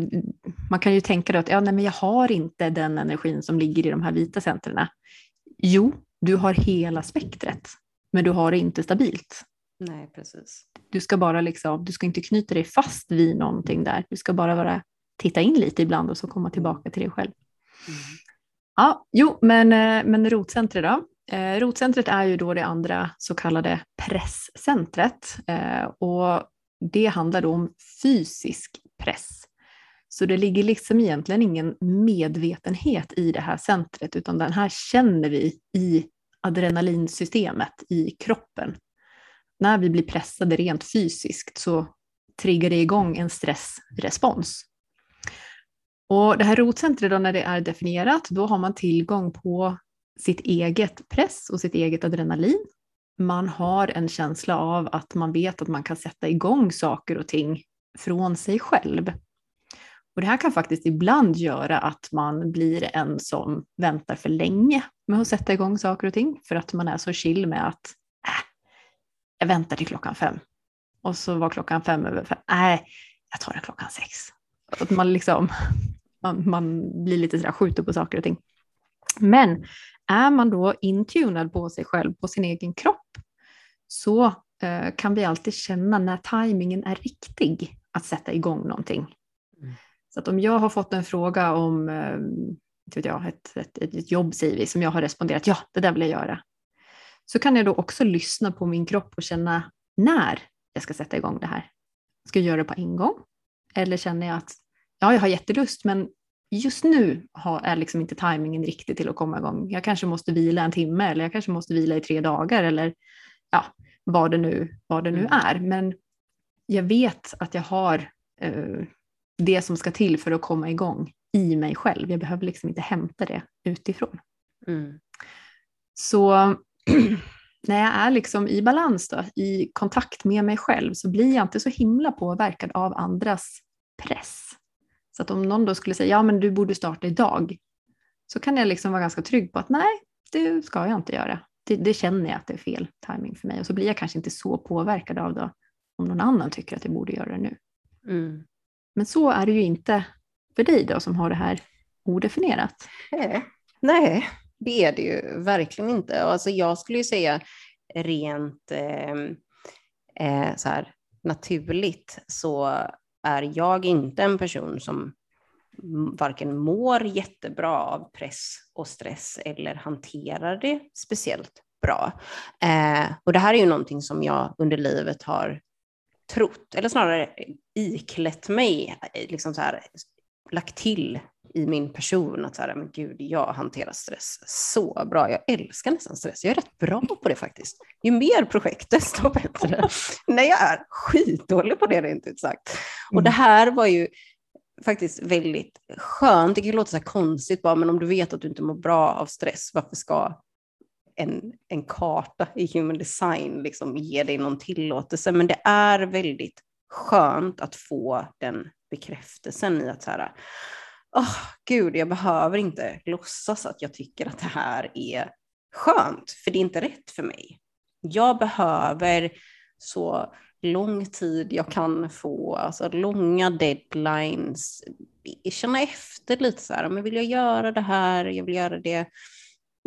man kan ju tänka att ja, nej, men jag har inte den energin som ligger i de här vita centren. Jo, du har hela spektret, men du har det inte stabilt. Nej, precis. Du ska bara liksom, du ska inte knyta dig fast vid någonting där. Du ska bara vara, titta in lite ibland och så komma tillbaka till dig själv. Mm. Ja, jo, men, eh, men rotcentret då. Eh, rotcentret är ju då det andra så kallade presscentret eh, och det handlar då om fysisk press. Så det ligger liksom egentligen ingen medvetenhet i det här centret, utan den här känner vi i adrenalinsystemet i kroppen. När vi blir pressade rent fysiskt så triggar det igång en stressrespons. Och det här rotcentret, då, när det är definierat, då har man tillgång på sitt eget press och sitt eget adrenalin man har en känsla av att man vet att man kan sätta igång saker och ting från sig själv. Och det här kan faktiskt ibland göra att man blir en som väntar för länge med att sätta igång saker och ting för att man är så chill med att äh, jag väntar till klockan fem. Och så var klockan fem över fem. Nej, jag tar det klockan sex. Att man, liksom, man, man blir lite sådär skjuter på saker och ting. Men är man då intunad på sig själv, på sin egen kropp, så eh, kan vi alltid känna när tajmingen är riktig att sätta igång någonting. Mm. Så att om jag har fått en fråga om eh, vet jag, ett, ett, ett jobb, säger vi, som jag har responderat ja, det där vill jag göra. Så kan jag då också lyssna på min kropp och känna när jag ska sätta igång det här. Ska jag göra det på en gång? Eller känner jag att ja, jag har jättelust, men just nu är liksom inte tajmingen riktig till att komma igång. Jag kanske måste vila en timme eller jag kanske måste vila i tre dagar eller ja, vad det nu, vad det nu mm. är. Men jag vet att jag har eh, det som ska till för att komma igång i mig själv. Jag behöver liksom inte hämta det utifrån. Mm. Så när jag är liksom i balans, då, i kontakt med mig själv, så blir jag inte så himla påverkad av andras press. Så att om någon då skulle säga, ja men du borde starta idag, så kan jag liksom vara ganska trygg på att nej, det ska jag inte göra. Det, det känner jag att det är fel timing för mig och så blir jag kanske inte så påverkad av det om någon annan tycker att jag borde göra det nu. Mm. Men så är det ju inte för dig då som har det här odefinierat. Nej, nej det är det ju verkligen inte. Alltså jag skulle ju säga rent eh, eh, så här, naturligt så är jag inte en person som varken mår jättebra av press och stress eller hanterar det speciellt bra. Eh, och det här är ju någonting som jag under livet har trott, eller snarare iklätt mig, eh, liksom så här, lagt till i min person att så här, men gud, jag hanterar stress så bra. Jag älskar nästan stress. Jag är rätt bra på det faktiskt. Ju mer projekt, desto bättre. Nej, jag är skitdålig på det rent ut sagt. Och det mm. här var ju faktiskt väldigt skönt. Det kan låta så konstigt bara, men om du vet att du inte mår bra av stress, varför ska en, en karta i human design liksom ge dig någon tillåtelse? Men det är väldigt skönt att få den bekräftelsen i att så här, oh, gud, jag behöver inte låtsas att jag tycker att det här är skönt, för det är inte rätt för mig. Jag behöver så lång tid jag kan få, alltså långa deadlines, känna efter lite så här, men vill jag göra det här, jag vill göra det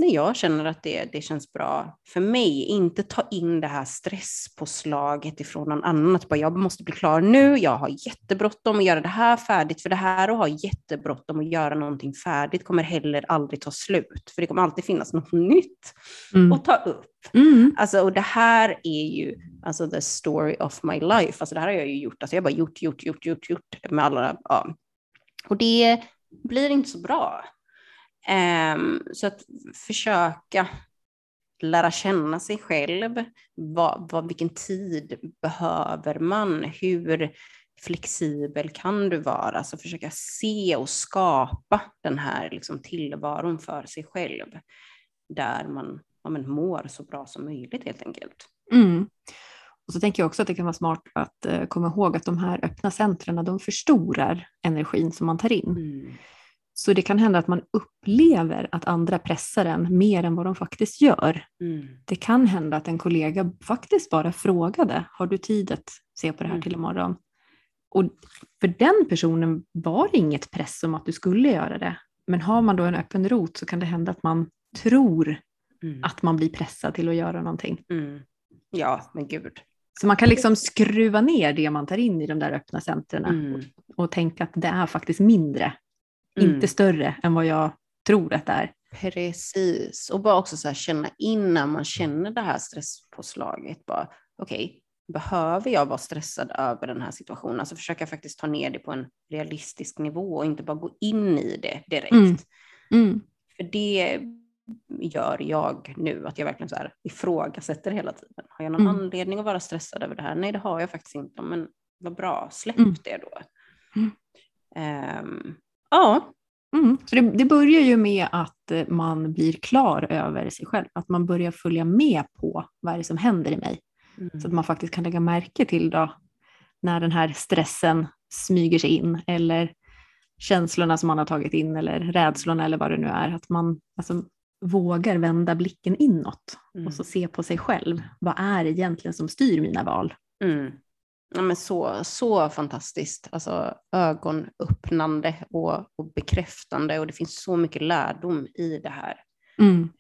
när jag känner att det, det känns bra för mig. Inte ta in det här stresspåslaget ifrån någon annan. Att bara, jag måste bli klar nu, jag har jättebråttom att göra det här färdigt. För det här att ha jättebråttom att göra någonting färdigt kommer heller aldrig ta slut. För det kommer alltid finnas något nytt mm. att ta upp. Mm. Alltså, och det här är ju alltså, the story of my life. Alltså, det här har jag ju gjort. Alltså, jag har bara gjort, gjort, gjort, gjort, gjort med alla. Ja. Och det blir inte så bra. Um, så att försöka lära känna sig själv. Vad, vad, vilken tid behöver man? Hur flexibel kan du vara? Alltså försöka se och skapa den här liksom, tillvaron för sig själv. Där man ja, men, mår så bra som möjligt helt enkelt. Mm. Och så tänker jag också att det kan vara smart att uh, komma ihåg att de här öppna centren, de förstorar energin som man tar in. Mm. Så det kan hända att man upplever att andra pressar en mer än vad de faktiskt gör. Mm. Det kan hända att en kollega faktiskt bara frågade, har du tid att se på det här mm. till imorgon? Och för den personen var det inget press om att du skulle göra det. Men har man då en öppen rot så kan det hända att man tror mm. att man blir pressad till att göra någonting. Mm. Ja, men gud. Så man kan liksom skruva ner det man tar in i de där öppna centren mm. och, och tänka att det är faktiskt mindre Mm. Inte större än vad jag tror att det är. Precis, och bara också så känna in när man känner det här stresspåslaget. Okej, okay, behöver jag vara stressad över den här situationen? Alltså försöka faktiskt ta ner det på en realistisk nivå och inte bara gå in i det direkt. Mm. Mm. För det gör jag nu, att jag verkligen så här ifrågasätter hela tiden. Har jag någon mm. anledning att vara stressad över det här? Nej, det har jag faktiskt inte, men vad bra, släpp mm. det då. Um, Ja, Mm. Så det, det, börjar ju med att eh, man blir klar över sig själv, att man börjar följa med på vad är det som händer i mig. Mm. Så att man faktiskt kan lägga märke till då, när den här stressen smyger sig in eller känslorna som man har tagit in eller rädslorna eller vad det nu är. Att man alltså, vågar vända blicken inåt mm. och så se på sig själv. Vad är det egentligen som styr mina val? Mm. Ja, men så, så fantastiskt. Alltså, ögonöppnande och, och bekräftande och det finns så mycket lärdom i det här. Mm.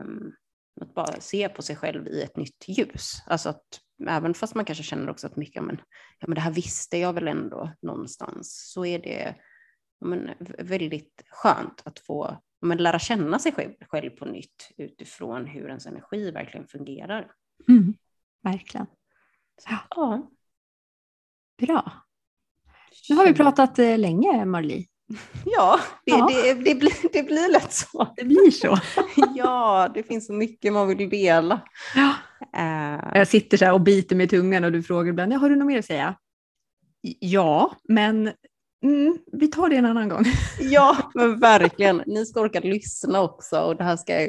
Um, att bara se på sig själv i ett nytt ljus. Alltså att även fast man kanske känner också att mycket, men, ja, men det här visste jag väl ändå någonstans, så är det men, väldigt skönt att få men, lära känna sig själv, själv på nytt utifrån hur ens energi verkligen fungerar. Mm, verkligen. Ja. ja. Bra. Nu har vi pratat eh, länge, Marli. Ja, det, ja. Det, det, blir, det blir lätt så. Det blir så. ja, det finns så mycket man vill dela. Ja. Uh, jag sitter så här och biter med tungan och du frågar ibland, har du något mer att säga? Ja, men mm, vi tar det en annan gång. ja, men verkligen. Ni ska orka lyssna också och det här ska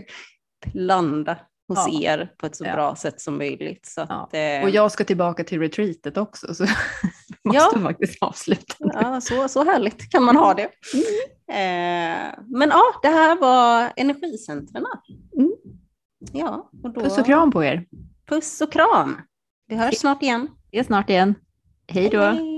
landa hos ja. er på ett så ja. bra sätt som möjligt. Så att, eh... Och jag ska tillbaka till retreatet också, så måste ja. faktiskt avsluta. Ja, så, så härligt kan man ha det. Mm. Eh, men ja, det här var energicentrarna. Mm. Ja, och då... Puss och kram på er. Puss och kram. Vi hörs snart igen. Vi är snart igen. Hej då. Hej.